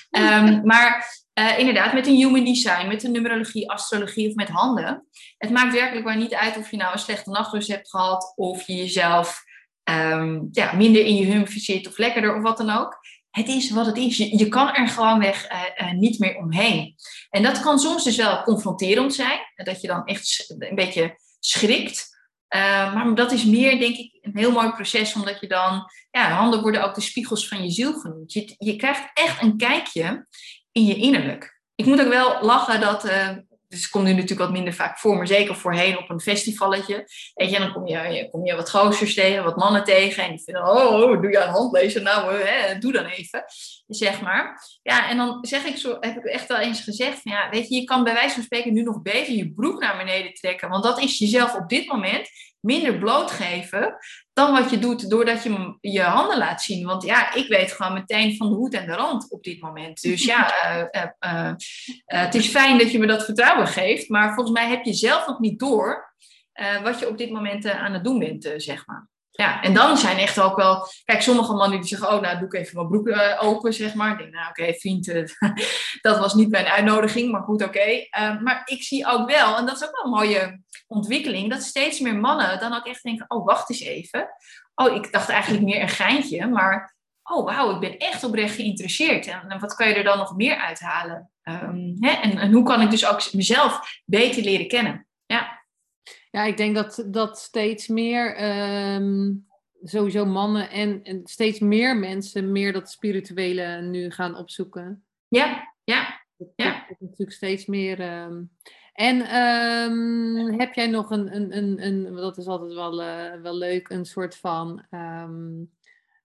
Um, maar uh, inderdaad, met een human design, met een numerologie, astrologie of met handen. Het maakt werkelijk waar niet uit of je nou een slechte nachtrust hebt gehad of je jezelf um, ja, minder in je hump zit of lekkerder of wat dan ook. Het is wat het is. Je, je kan er gewoonweg uh, uh, niet meer omheen. En dat kan soms dus wel confronterend zijn. Dat je dan echt een beetje schrikt. Uh, maar dat is meer, denk ik, een heel mooi proces, omdat je dan, ja, handen worden ook de spiegels van je ziel genoemd. Je, je krijgt echt een kijkje in je innerlijk. Ik moet ook wel lachen dat, uh, dus komt nu natuurlijk wat minder vaak voor, maar zeker voorheen op een festivalletje. Weet je, dan kom je, kom je wat gozers tegen, wat mannen tegen. En die vinden, oh, doe je een handlezen? Nou, hè, doe dan even, zeg maar. Ja, en dan zeg ik zo, heb ik echt wel eens gezegd, ja, weet je, je kan bij wijze van spreken nu nog beter je broek naar beneden trekken. Want dat is jezelf op dit moment minder blootgeven dan wat je doet doordat je je handen laat zien. Want ja, ik weet gewoon meteen van de hoed en de rand op dit moment. Dus ja, uh, uh, uh, het is fijn dat je me dat vertrouwen geeft. Maar volgens mij heb je zelf nog niet door wat je op dit moment aan het doen bent, zeg maar. Ja, en dan zijn echt ook wel... Kijk, sommige mannen die zeggen, oh, nou doe ik even mijn broek open, zeg maar. Ik denk, nou oké, vriend, <laughs> dat was niet mijn uitnodiging, maar goed, oké. maar ik zie ook wel, en dat is ook wel een mooie ontwikkeling, dat steeds meer mannen dan ook echt denken, oh, wacht eens even. Oh, ik dacht eigenlijk meer een geintje, maar oh, wauw, ik ben echt oprecht geïnteresseerd. En, wat kan je er dan nog meer uithalen? Um, hè? En, en, hoe kan ik dus ook mezelf beter leren kennen? Ja. Ja, ik denk dat, dat steeds meer, um, sowieso mannen en, en steeds meer mensen meer dat spirituele nu gaan opzoeken. Ja, ja. ja. Dat, natuurlijk steeds meer. Um, en um, heb jij nog een, een, een, een, dat is altijd wel, uh, wel leuk, een soort van um,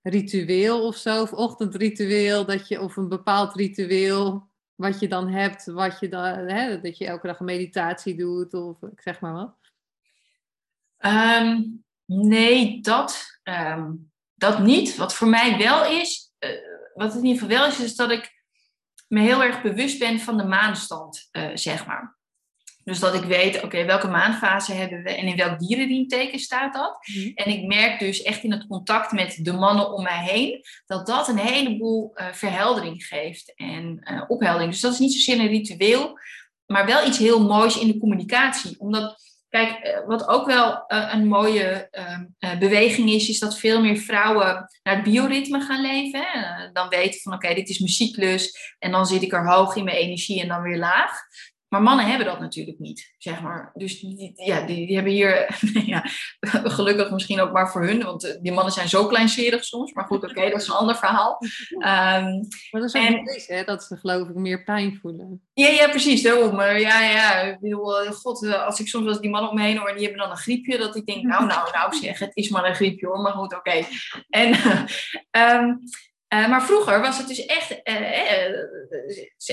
ritueel of zo, of ochtendritueel, dat je, of een bepaald ritueel wat je dan hebt, wat je dan, hè, dat je elke dag een meditatie doet, of ik zeg maar wat? Um, nee, dat, dat niet. Wat voor mij wel is, uh, wat in ieder geval wel is, is dat ik me heel erg bewust ben van de maanstand, uh, zeg maar. Dus dat ik weet, oké, welke maandfase hebben we en in welk dierendienteken staat dat. Mhm. En ik merk dus echt in het contact met de mannen om mij heen, dat dat een heleboel uh, verheldering geeft en uh, opheldering. Dus dat is niet zozeer een ritueel, maar wel iets heel moois in de communicatie. Omdat, kijk, uh, wat ook wel een mooie ehm, beweging is, is dat veel meer vrouwen naar het bioritme gaan leven. Hè? dan weten van, oké, dit is mijn cyclus en dan zit ik er hoog in mijn energie en dan weer laag. Maar mannen hebben dat natuurlijk niet, zeg maar. Dus die, ja, die, die hebben hier, <laughs> ja, gelukkig misschien ook maar voor hun, want eh, die mannen zijn zo kleinserig soms. Maar goed, oké, dat is een ander verhaal. Um, <laughs> maar dat is ook en, hè, dat ze geloof ik meer pijn voelen. Ja, ja, precies, daarom. Maar ja, ja, ik bedoel, eh, god, eh, als ik soms als die mannen om me heen hoor, die hebben dan een griepje, dat ik denk, nou, nou, nou zeg, het is maar een griepje hoor, maar goed, oké. En um, <laughs> uh, maar vroeger was het dus echt, uh,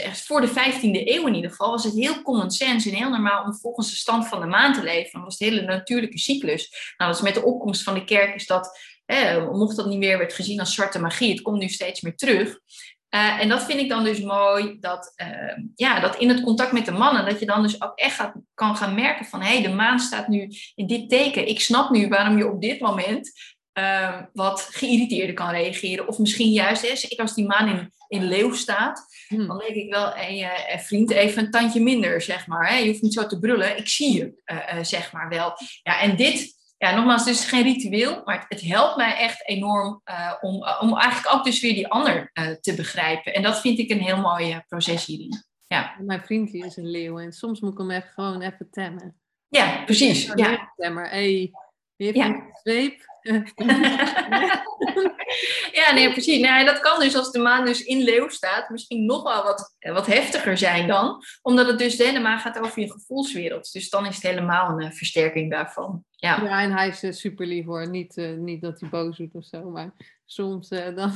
uh, voor de 15e eeuw in ieder geval, was het heel common sense en heel normaal om volgens de stand van de maan te leven. Dat was het hele natuurlijke cyclus. Nou, dus met de opkomst van de kerk is dat, mocht dat niet meer, werd gezien als zwarte magie. Het komt nu steeds meer terug. en dat vind ik dan dus mooi, dat, ja, dat in het contact met de mannen, dat je dan dus ook echt kan gaan merken van, hé, hey, de maan staat nu in dit teken. Ik snap nu waarom je op dit moment uh, wat geïrriteerder kan reageren. Of misschien juist, hè, ik als die maan in, in leeuw staat, hmm. dan denk ik wel, hey, uh, vriend, even een tandje minder, zeg maar. Hè? Je hoeft niet zo te brullen, ik zie je, uh, zeg maar wel. Ja, en dit, ja, nogmaals, dus geen ritueel, maar het, het helpt mij echt enorm om, om eigenlijk ook dus weer die ander te begrijpen. En dat vind ik een heel mooi proces hierin. Ja. Mijn vriendje is een leeuw en soms moet ik hem echt gewoon even temmen. Ja, precies. Ja. Temmen, hey, Zweep. <laughs> ja, nee, precies. Nee, dat kan dus als de maan dus in leeuw staat, misschien nog wel wat, wat heftiger zijn dan. Omdat het dus helemaal gaat over je gevoelswereld. Dus dan is het helemaal een uh, versterking daarvan. Ja. ja, en hij is uh, super lief hoor. Niet, uh, niet dat hij boos doet of zo, maar soms dan...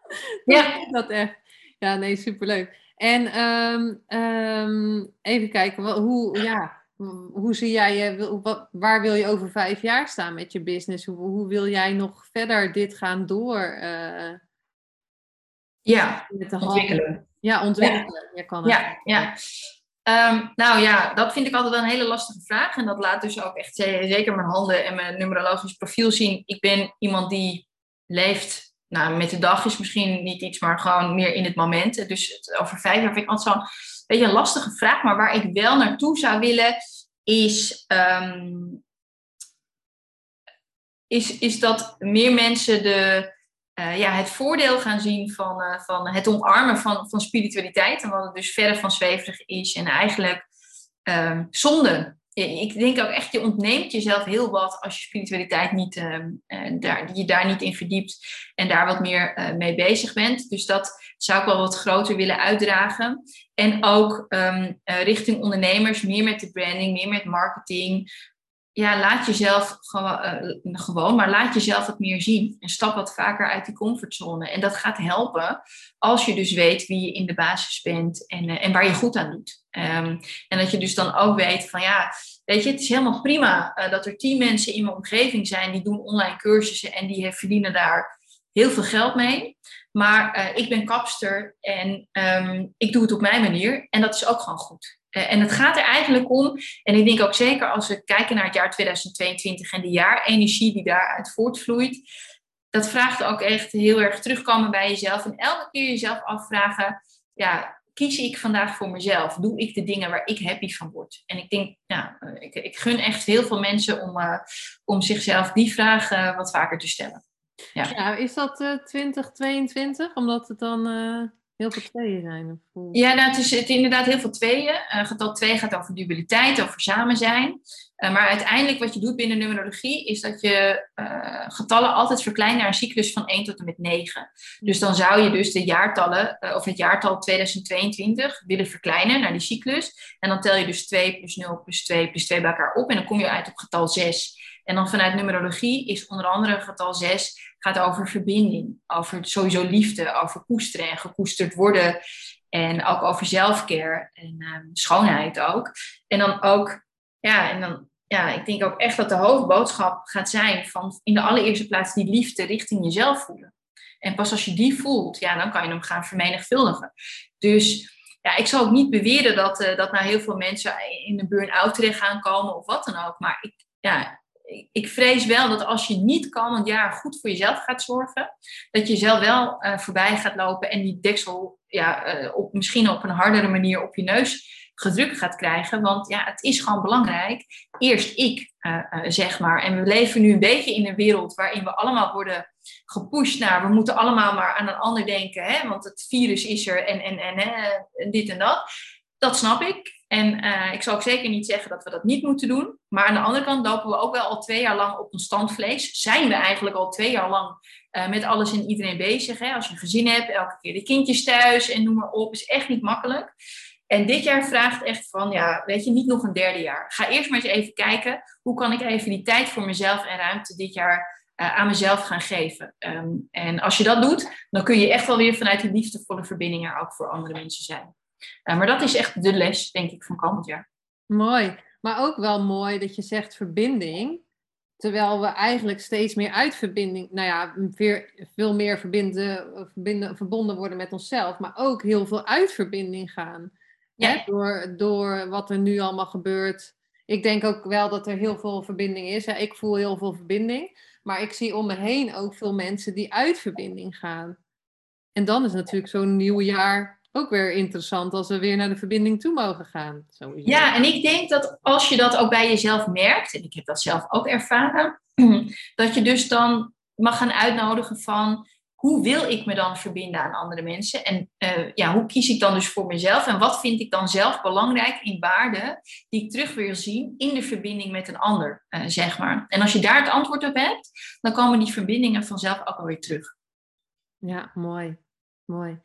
<laughs> ja. dat echt. Ja, nee, superleuk. En um, um, even kijken, hoe, ja, hoe zie jij, wat, waar wil je over vijf jaar staan met je business? Hoe, hoe wil jij nog verder dit gaan door? Uh, ja, ontwikkelen. Ja, ontwikkelen. Ja, kan ja, ja. Um, nou ja, dat vind ik altijd wel een hele lastige vraag. En dat laat dus ook echt zeker mijn handen en mijn numerologisch profiel zien. Ik ben iemand die leeft, nou met de dag is misschien niet iets, maar gewoon meer in het moment. Dus over vijf jaar vind ik altijd zo'n beetje een lastige vraag, maar waar ik wel naartoe zou willen, is, um, is, is dat meer mensen de, uh, ja, het voordeel gaan zien van, uh, van het omarmen van, van spiritualiteit. En wat het dus verder van zweverig is en eigenlijk um, zonde ik denk ook echt, je ontneemt jezelf heel wat als je spiritualiteit niet, uh, daar, je daar niet in verdiept en daar wat meer uh, mee bezig bent. Dus dat zou ik wel wat groter willen uitdragen. En ook um, uh, richting ondernemers, meer met de branding, meer met marketing. Ja, laat jezelf gewoon, gewoon, maar laat jezelf wat meer zien. En stap wat vaker uit die comfortzone. En dat gaat helpen als je dus weet wie je in de basis bent en, en waar je goed aan doet. Um, en dat je dus dan ook weet van ja, weet je, het is helemaal prima uh, dat er tien mensen in mijn omgeving zijn die doen online cursussen en die verdienen daar heel veel geld mee. Maar ik ben kapster en um, ik doe het op mijn manier en dat is ook gewoon goed. Uh, en het gaat er eigenlijk om, en ik denk ook zeker als we kijken naar het jaar 2022 en de jaarenergie die daaruit voortvloeit, dat vraagt ook echt heel erg terugkomen bij jezelf en elke keer jezelf afvragen, ja, kies ik vandaag voor mezelf? Doe ik de dingen waar ik happy van word? En ik denk, ja, ik, ik gun echt heel veel mensen om, uh, om zichzelf die vraag wat vaker te stellen. Ja, is dat uh, 2022? Omdat het dan heel veel tweeën zijn? Of... Ja, nou, het is, het inderdaad heel veel tweeën. getal 2 gaat over dualiteit, over samen zijn. Uh, maar uiteindelijk wat je doet binnen numerologie is dat je uh, getallen altijd verkleint naar een cyclus van 1 tot en met 9. Dus dan zou je dus de jaartallen, uh, of het jaartal 2022 willen verkleinen naar die cyclus. En dan tel je dus 2 plus 0 plus 2 plus 2 bij elkaar op en dan kom je uit op getal 6. En dan vanuit numerologie is onder andere getal 6 gaat over verbinding, over sowieso liefde, over koesteren en gekoesterd worden. En ook over zelfcare en schoonheid ook. En dan ook ja, en dan ja, ik denk ook echt dat de hoofdboodschap gaat zijn van in de allereerste plaats die liefde richting jezelf voelen. En pas als je die voelt, ja, dan kan je hem gaan vermenigvuldigen. Dus ja, ik zal ook niet beweren dat, uh, dat nou heel veel mensen in een burn-out terecht gaan komen of wat dan ook. Maar ik, ja, ik vrees wel dat als je niet komend jaar goed voor jezelf gaat zorgen, dat je zelf wel uh, voorbij gaat lopen en die deksel ja, uh, op, misschien op een hardere manier op je neus gedrukt gaat krijgen. Want ja, het is gewoon belangrijk. Eerst ik, uh, zeg maar. En we leven nu een beetje in een wereld waarin we allemaal worden gepusht naar. We moeten allemaal maar aan een ander denken. Hè? Want het virus is er en, en, en, en dit en dat. Dat snap ik. En uh, ik zal ook zeker niet zeggen dat we dat niet moeten doen. Maar aan de andere kant lopen we ook wel al twee jaar lang op een standvlees. Zijn we eigenlijk al twee jaar lang uh, met alles en iedereen bezig. Hè? Als je een gezin hebt, elke keer de kindjes thuis en noem maar op. Is echt niet makkelijk. En dit jaar vraagt echt van, ja, weet je, niet nog een derde jaar. Ga eerst maar eens even kijken, hoe kan ik even die tijd voor mezelf en ruimte dit jaar uh, aan mezelf gaan geven. Um, en als je dat doet, dan kun je echt wel weer vanuit die liefdevolle verbinding er ook voor andere mensen zijn. Uh, maar dat is echt de les, denk ik, van komend jaar. Mooi. Maar ook wel mooi dat je zegt verbinding. Terwijl we eigenlijk steeds meer uit verbinding, nou ja, veel, meer verbinden, verbinden, verbonden worden met onszelf, maar ook heel veel uit verbinding gaan. Ja. Door, door wat er nu allemaal gebeurt. Ik denk ook wel dat er heel veel verbinding is. Ik voel heel veel verbinding. Maar ik zie om me heen ook veel mensen die uit verbinding gaan. En dan is natuurlijk zo'n nieuw jaar ook weer interessant als we weer naar de verbinding toe mogen gaan. Sowieso. Ja, en ik denk dat als je dat ook bij jezelf merkt, en ik heb dat zelf ook ervaren, <clears throat> dat je dus dan mag gaan uitnodigen van hoe wil ik me dan verbinden aan andere mensen? En eh, ja, hoe kies ik dan dus voor mezelf? En wat vind ik dan zelf belangrijk in waarden die ik terug wil zien in de verbinding met een ander, uh, zeg maar. En als je daar het antwoord op hebt, dan komen die verbindingen vanzelf ook alweer terug. Ja, mooi. Mooi.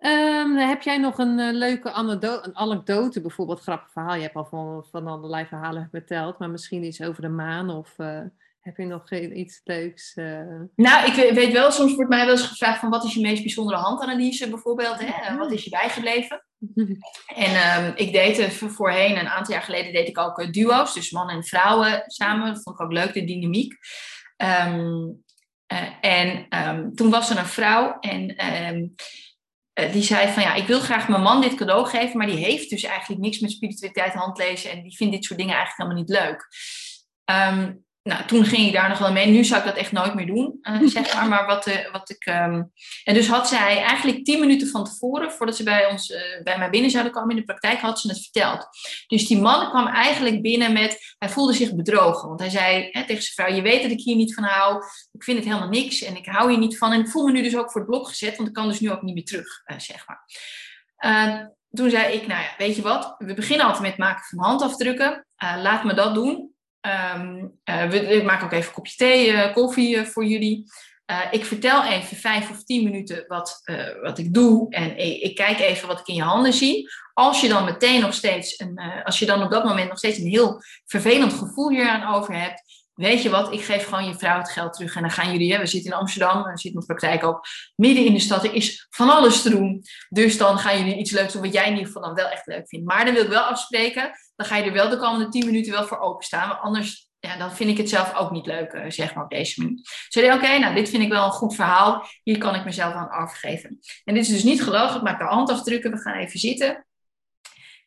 Um, heb jij nog een uh, leuke anekdote, een anekdote, bijvoorbeeld grappig verhaal? Je hebt al van, van allerlei verhalen verteld, maar misschien iets over de maan of uh, heb je nog iets leuks? Uh... Nou, ik weet wel, soms wordt mij wel eens gevraagd van wat is je meest bijzondere handanalyse bijvoorbeeld? Hè? Wat is je bijgebleven? <laughs> en um, ik deed voorheen, een aantal jaar geleden, deed ik ook duo's, dus mannen en vrouwen samen. Dat vond ik ook leuk, de dynamiek. Um, en toen was er een vrouw en die zei van ja, ik wil graag mijn man dit cadeau geven, maar die heeft dus eigenlijk niks met spiritualiteit, handlezen en die vindt dit soort dingen eigenlijk helemaal niet leuk. Um, nou, toen ging ik daar nog wel mee. Nu zou ik dat echt nooit meer doen, uh, <laughs> zeg maar. Maar wat, uh, wat ik. Um... En dus had zij eigenlijk tien minuten van tevoren, voordat ze bij, ons, uh, bij mij binnen zouden komen in de praktijk, had ze het verteld. Dus die man kwam eigenlijk binnen met. Hij voelde zich bedrogen. Want hij zei hè, tegen zijn vrouw: Je weet dat ik hier niet van hou. Ik vind het helemaal niks. En ik hou hier niet van. En ik voel me nu dus ook voor het blok gezet, want ik kan dus nu ook niet meer terug, zeg maar. toen zei ik: Nou ja, weet je wat? We beginnen altijd met het maken van handafdrukken. laat me dat doen. Um, we, ik maak ook even een kopje thee, uh, koffie uh, voor jullie. ik vertel even vijf of tien minuten wat, wat ik doe en ik, kijk even wat ik in je handen zie. Als je dan meteen nog steeds, een, als je dan op dat moment nog steeds een heel vervelend gevoel hier aan over hebt, weet je wat, ik geef gewoon je vrouw het geld terug en dan gaan jullie, hè, we zitten in Amsterdam, we zitten mijn praktijk ook midden in de stad, er is van alles te doen. Dus dan gaan jullie iets leuks doen wat jij in ieder geval dan wel echt leuk vindt. Maar dan wil ik wel afspreken, dan ga je er wel de komende tien minuten wel voor openstaan, want anders ja, dan vind ik het zelf ook niet leuk, zeg maar, op deze manier. Zei, oké, nou, dit vind ik wel een goed verhaal. Hier kan ik mezelf aan afgeven. En dit is dus niet gelogen. Ik maak de handafdrukken. We gaan even zitten.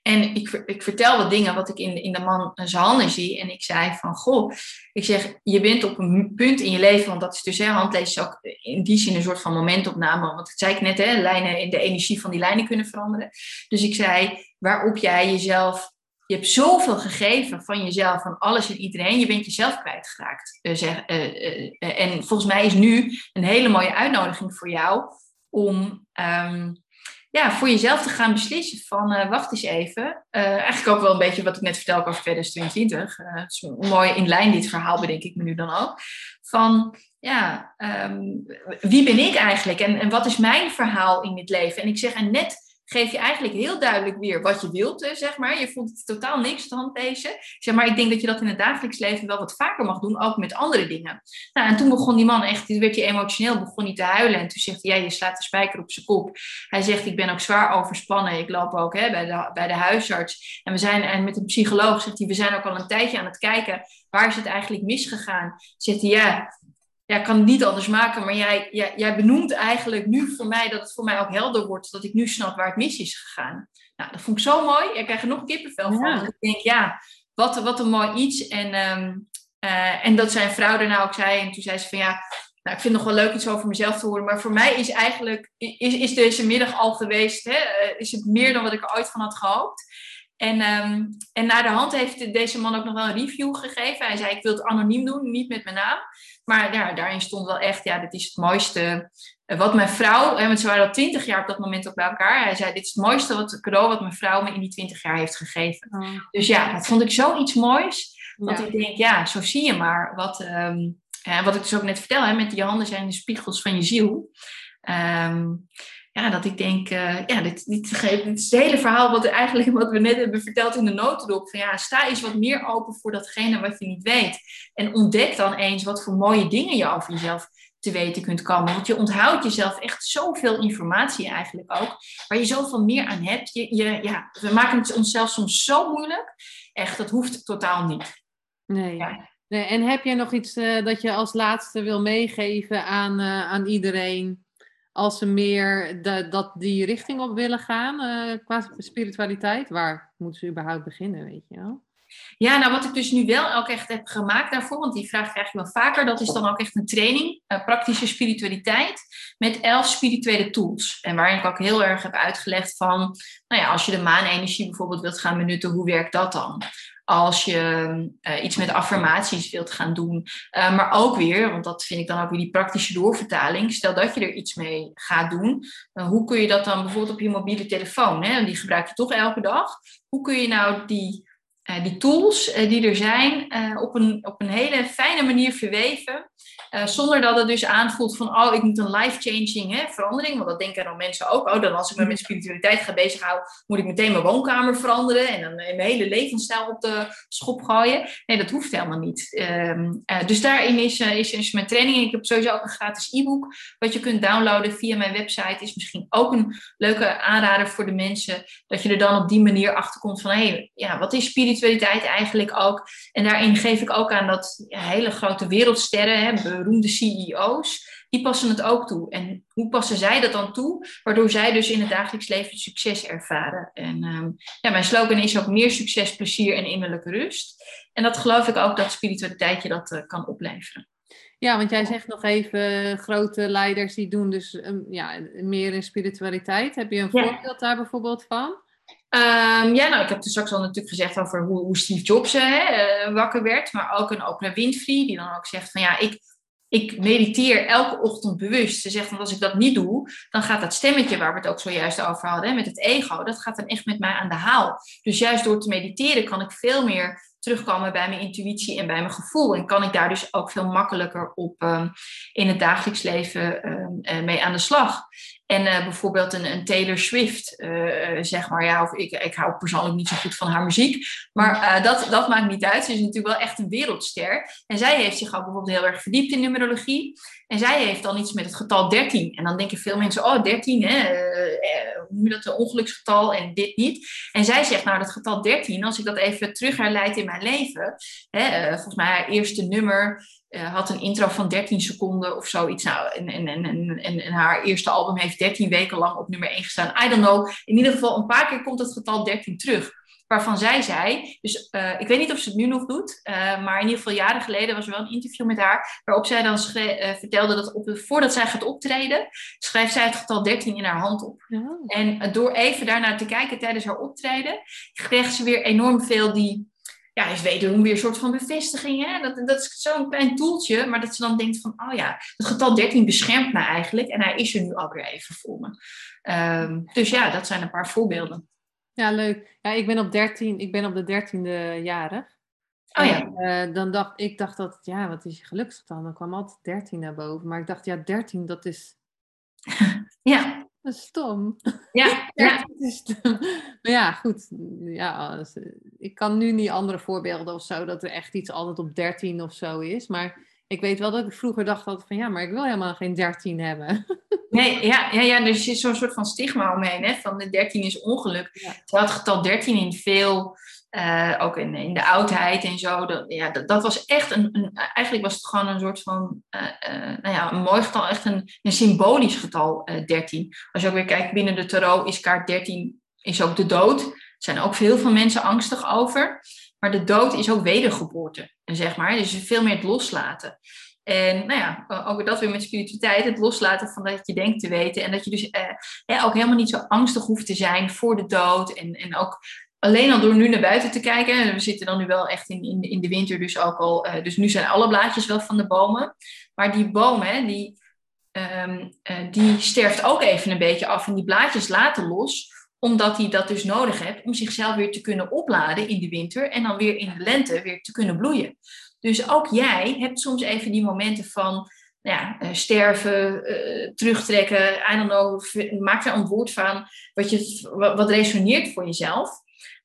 En ik, ik vertel wat dingen wat ik in, in de man zijn handen zie. En ik zei van, goh, ik zeg, je bent op een punt in je leven, want dat is dus, hè, handlezen is ook in die zin een soort van momentopname. Want dat zei ik net, hè, lijnen in de energie van die lijnen kunnen veranderen. Dus ik zei, waarop jij jezelf, je hebt zoveel gegeven van jezelf, van alles en iedereen, je bent jezelf kwijtgeraakt. Uh, zeg, uh, uh, en volgens mij is nu een hele mooie uitnodiging voor jou om... Um, ja, voor jezelf te gaan beslissen van wacht eens even. Eigenlijk ook wel een beetje wat ik net vertelde over 2022. Uh, het is mooi in lijn dit verhaal bedenk ik me nu dan ook. Van ja, um, wie ben ik eigenlijk en, en wat is mijn verhaal in dit leven? En ik zeg en net geef je eigenlijk heel duidelijk weer wat je wilt, zeg maar. Je voelt het totaal niks te handlezen. Zeg maar, ik denk dat je dat in het dagelijks leven wel wat vaker mag doen, ook met andere dingen. Nou, en toen begon die man echt, werd hij emotioneel, begon hij te huilen. En toen zegt hij, ja, je slaat de spijker op zijn kop. Hij zegt, ik ben ook zwaar overspannen. Ik loop ook hè, bij, de, bij de huisarts. En we zijn, en met een psycholoog zegt hij, we zijn ook al een tijdje aan het kijken, waar is het eigenlijk misgegaan? Zegt hij, ja, ja, ik kan het niet anders maken, maar jij, jij, jij benoemt eigenlijk nu voor mij dat het voor mij ook helder wordt, dat ik nu snap waar het mis is gegaan. Nou, dat vond ik zo mooi. Ik krijg er nog kippenvel van. Ja. Ik denk, ja, wat, wat een mooi iets. En, um, uh, en dat zijn vrouw daarna ook zei. En toen zei ze van ja, nou, ik vind het nog wel leuk iets over mezelf te horen. Maar voor mij is eigenlijk, is, is deze middag al geweest, hè, eh, is het meer dan wat ik er ooit van had gehoopt. En, um, en naar de hand heeft deze man ook nog wel een review gegeven. Hij zei, ik wil het anoniem doen, niet met mijn naam. Maar ja, daarin stond wel echt, ja, dit is het mooiste. Eh, wat mijn vrouw, want ze waren al twintig jaar op dat moment ook bij elkaar. Hij zei, dit is het mooiste wat, cadeau wat mijn vrouw me in die twintig jaar heeft gegeven. Oh. Dus ja, dat vond ik zoiets moois. Want ik denk, ja, zo zie je maar. Wat, um, ja, wat ik dus ook net vertel, hè, met je handen zijn de spiegels van je ziel. Um, ja, dat ik denk, uh, ja, dit, dit, dit, is het hele verhaal wat, eigenlijk, wat we net hebben verteld in de notendop. Van ja, sta eens wat meer open voor datgene wat je niet weet. En ontdek dan eens wat voor mooie dingen je over jezelf te weten kunt komen. Want je onthoudt jezelf echt zoveel informatie eigenlijk ook, waar je zoveel meer aan hebt. Je, je, ja, we maken het onszelf soms zo moeilijk. Echt, dat hoeft totaal niet. Nee. Ja. nee en heb jij nog iets uh, dat je als laatste wil meegeven aan, uh, aan iedereen? Als ze meer dat die richting op willen gaan uh, qua spiritualiteit, waar moeten ze überhaupt beginnen, weet je wel? Ja, nou wat ik dus nu wel ook echt heb gemaakt daarvoor, want die vraag krijg je wel vaker, dat is dan ook echt een training, uh, praktische spiritualiteit, met elf spirituele tools. En waarin ik ook heel erg heb uitgelegd van, nou ja, als je de maanenergie bijvoorbeeld wilt gaan benutten, hoe werkt dat dan? Als je uh, iets met affirmaties wilt gaan doen. Uh, maar ook weer, want dat vind ik dan ook weer die praktische doorvertaling. Stel dat je er iets mee gaat doen. Uh, hoe kun je dat dan bijvoorbeeld op je mobiele telefoon? Hè? Die gebruik je toch elke dag. Hoe kun je nou die die tools die er zijn op, een, op een hele fijne manier verweven. Zonder dat het dus aanvoelt van, oh, ik moet een life-changing verandering. Want dat denken dan mensen ook. Oh, dan als ik me met spiritualiteit ga bezighouden, moet ik meteen mijn woonkamer veranderen. En dan mijn hele levensstijl op de schop gooien. Nee, dat hoeft helemaal niet. Um, dus daarin is, is, is mijn training. Ik heb sowieso ook een gratis e-book. Wat je kunt downloaden via mijn website. Is misschien ook een leuke aanrader voor de mensen. Dat je er dan op die manier achter komt van, hé, hey, ja, wat is spiritualiteit? spiritualiteit eigenlijk ook. En daarin geef ik ook aan dat ja, hele grote wereldsterren, hè, beroemde CEO's, die passen het ook toe. En hoe passen zij dat dan toe? Waardoor zij dus in het dagelijks leven succes ervaren. En um, ja, mijn slogan is ook meer succes, plezier en innerlijke rust. En dat geloof ik ook dat spiritualiteit je dat uh, kan opleveren. Ja, want jij zegt nog even grote leiders die doen dus um, ja, meer in spiritualiteit. Heb je een ja. voorbeeld daar bijvoorbeeld van? Um, ja, nou, ik heb er straks al natuurlijk gezegd over hoe, hoe Steve Jobs hè, uh, wakker werd. Maar ook een Oprah Winfrey, die dan ook zegt van ja, ik, ik mediteer elke ochtend bewust. Ze zegt, want als ik dat niet doe, dan gaat dat stemmetje waar we het ook zojuist over hadden, met het ego, dat gaat dan echt met mij aan de haal. Dus juist door te mediteren kan ik veel meer terugkomen bij mijn intuïtie en bij mijn gevoel. En kan ik daar dus ook veel makkelijker op um, in het dagelijks leven um, uh, mee aan de slag. En uh, bijvoorbeeld een, een, Taylor Swift, uh, zeg maar, ja, of ik, ik hou persoonlijk niet zo goed van haar muziek, maar dat, dat maakt niet uit. Ze is natuurlijk wel echt een wereldster. En zij heeft zich ook bijvoorbeeld heel erg verdiept in numerologie. En zij heeft dan iets met het getal 13. En dan denken veel mensen, oh 13, hè, hoe noem je dat, een ongeluksgetal en dit niet. En zij zegt, nou dat getal 13, als ik dat even terug herleid in mijn leven, hè, volgens mij haar eerste nummer had een intro van 13 seconden of zoiets. Nou, en, en, en, en, en haar eerste album heeft 13 weken lang op nummer 1 gestaan. I don't know. In ieder geval, een paar keer komt het getal 13 terug. Waarvan zij zei, dus uh, ik weet niet of ze het nu nog doet, uh, maar in ieder geval jaren geleden was er wel een interview met haar, waarop zij dan vertelde dat op, voordat zij gaat optreden, schrijft zij het getal 13 in haar hand op. En door even daarnaar te kijken tijdens haar optreden, kreeg ze weer enorm veel die ja, is wederom weer een soort van bevestiging. Hè? Dat, dat is zo'n klein toeltje, maar dat ze dan denkt van, oh ja, het getal 13 beschermt me eigenlijk en hij is er nu alweer even voor me. Um, dus ja, dat zijn een paar voorbeelden. Ja, leuk. Ja, ik ben op 13, ik ben op de dertiende jarig. Oh ja. En, uh, dan dacht ik dacht dat, ja, wat is je geluksgetal? Dan kwam altijd 13 naar boven. Maar ik dacht, ja, 13, dat is. <laughs> ja. Dat is stom. Ja, ja. <laughs> Maar ja, goed. Ja, ik kan nu niet andere voorbeelden of zo, dat er echt iets altijd op 13 of zo is. Maar ik weet wel dat ik vroeger dacht altijd van ja, maar ik wil helemaal geen 13 hebben. <laughs> Nee, ja, ja, ja dus er is zo'n soort van stigma omheen, hè, van de 13 is ongeluk. Ja. Terwijl het getal 13 in veel uh, ook in, in de oudheid en zo. Dat, ja, dat, dat was echt een, een, Eigenlijk was het gewoon een soort van. Uh, uh, nou ja, een mooi getal, echt een, een symbolisch getal 13. Als je ook weer kijkt binnen de tarot, is kaart 13 is ook de dood. Er zijn ook veel van mensen angstig over. Maar de dood is ook wedergeboorte, zeg maar. Dus veel meer het loslaten. En nou ja, ook dat weer met spiritualiteit, het loslaten van dat je denkt te weten. En dat je dus eh, ook helemaal niet zo angstig hoeft te zijn voor de dood. En, en ook alleen al door nu naar buiten te kijken, we zitten dan nu wel echt in, in, de winter, dus ook al, uh, dus nu zijn alle blaadjes wel van de bomen. Maar die boom, hè, die, um, uh, die sterft ook even een beetje af en die blaadjes laten los, omdat hij dat dus nodig heeft om zichzelf weer te kunnen opladen in de winter en dan weer in de lente weer te kunnen bloeien. Dus ook jij hebt soms even die momenten van ja, uh, sterven, terugtrekken, I don't know, maak er een woord van wat, je, wat resoneert voor jezelf.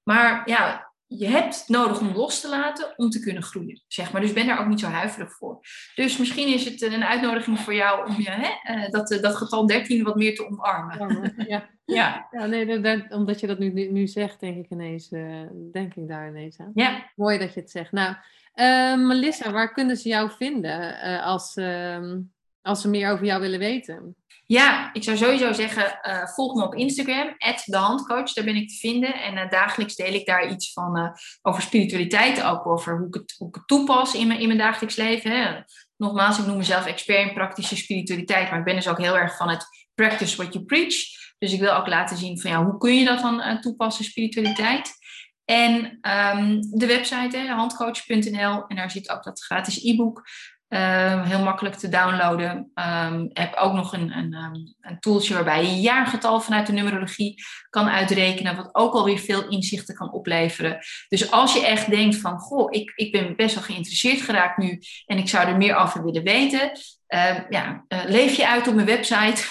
Maar ja, je hebt nodig om los te laten om te kunnen groeien, zeg maar. Dus ben daar ook niet zo huiverig voor. Dus misschien is het een uitnodiging voor jou om je, hè, eh, dat, dat getal 13 wat meer te omarmen. Ja, <laughs> ja. ja nee, dat, omdat je dat nu, nu zegt, denk ik ineens, uh, denk ik daar ineens aan. Ja. Mooi dat je het zegt. Nou, uh, Melissa, waar kunnen ze jou vinden uh, als... Uh, als ze meer over jou willen weten? Ja, ik zou sowieso zeggen, uh, volg me op Instagram, @dehandcoach. Daar ben ik te vinden. En uh, dagelijks deel ik daar iets van uh, over spiritualiteit, ook over hoe ik het, toepas in mijn, in mijn dagelijks leven. Hè. Nogmaals, ik noem mezelf expert in praktische spiritualiteit, maar ik ben dus ook heel erg van het practice what you preach. Dus ik wil ook laten zien van ja, hoe kun je dat dan toepassen, spiritualiteit. En um, de website, handcoach.nl, en daar zit ook dat gratis e-book. Uh, heel makkelijk te downloaden. Um, heb ook nog een, een, um, een tooltje waarbij je jaargetal vanuit de numerologie kan uitrekenen, wat ook alweer veel inzichten kan opleveren. Dus als je echt denkt van, goh, ik, ik ben best wel geïnteresseerd geraakt nu en ik zou er meer over willen weten, ja, uh, leef je uit op mijn website.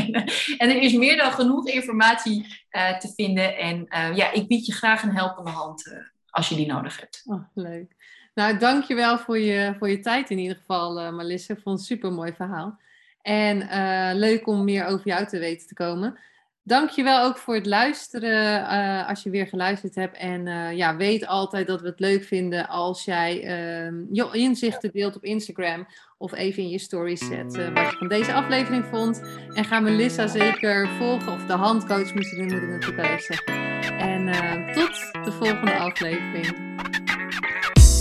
<laughs> en er is meer dan genoeg informatie uh, te vinden. En ja, ik bied je graag een helpende hand als je die nodig hebt. Oh, leuk. Nou, dankjewel voor je, voor je tijd in ieder geval, uh, Melissa. Vond het een super mooi verhaal. En uh, leuk om meer over jou te weten te komen. Dankjewel ook voor het luisteren, uh, als je weer geluisterd hebt. En ja, weet altijd dat we het leuk vinden als jij ehm, je inzichten deelt op Instagram. Of even in je stories zet wat je van deze aflevering vond. En ga Melissa zeker volgen. Of de handcoach moet moet ik natuurlijk even zeggen. En tot de volgende aflevering.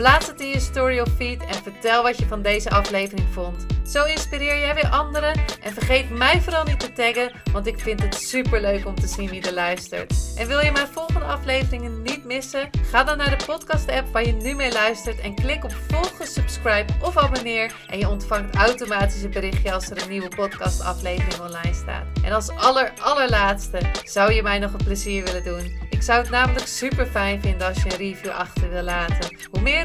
plaats het in je story of feed en vertel wat je van deze aflevering vond. Zo inspireer jij weer anderen en vergeet mij vooral niet te taggen, want ik vind het super leuk om te zien wie er luistert. En wil je mijn volgende afleveringen niet missen? Ga dan naar de podcast-app waar je nu mee luistert en klik op volgen, subscribe of abonneer en je ontvangt automatisch een berichtje als er een nieuwe podcast-aflevering online staat. En als aller allerlaatste zou je mij nog een plezier willen doen. Ik zou het namelijk super fijn vinden als je een review achter wil laten. Hoe meer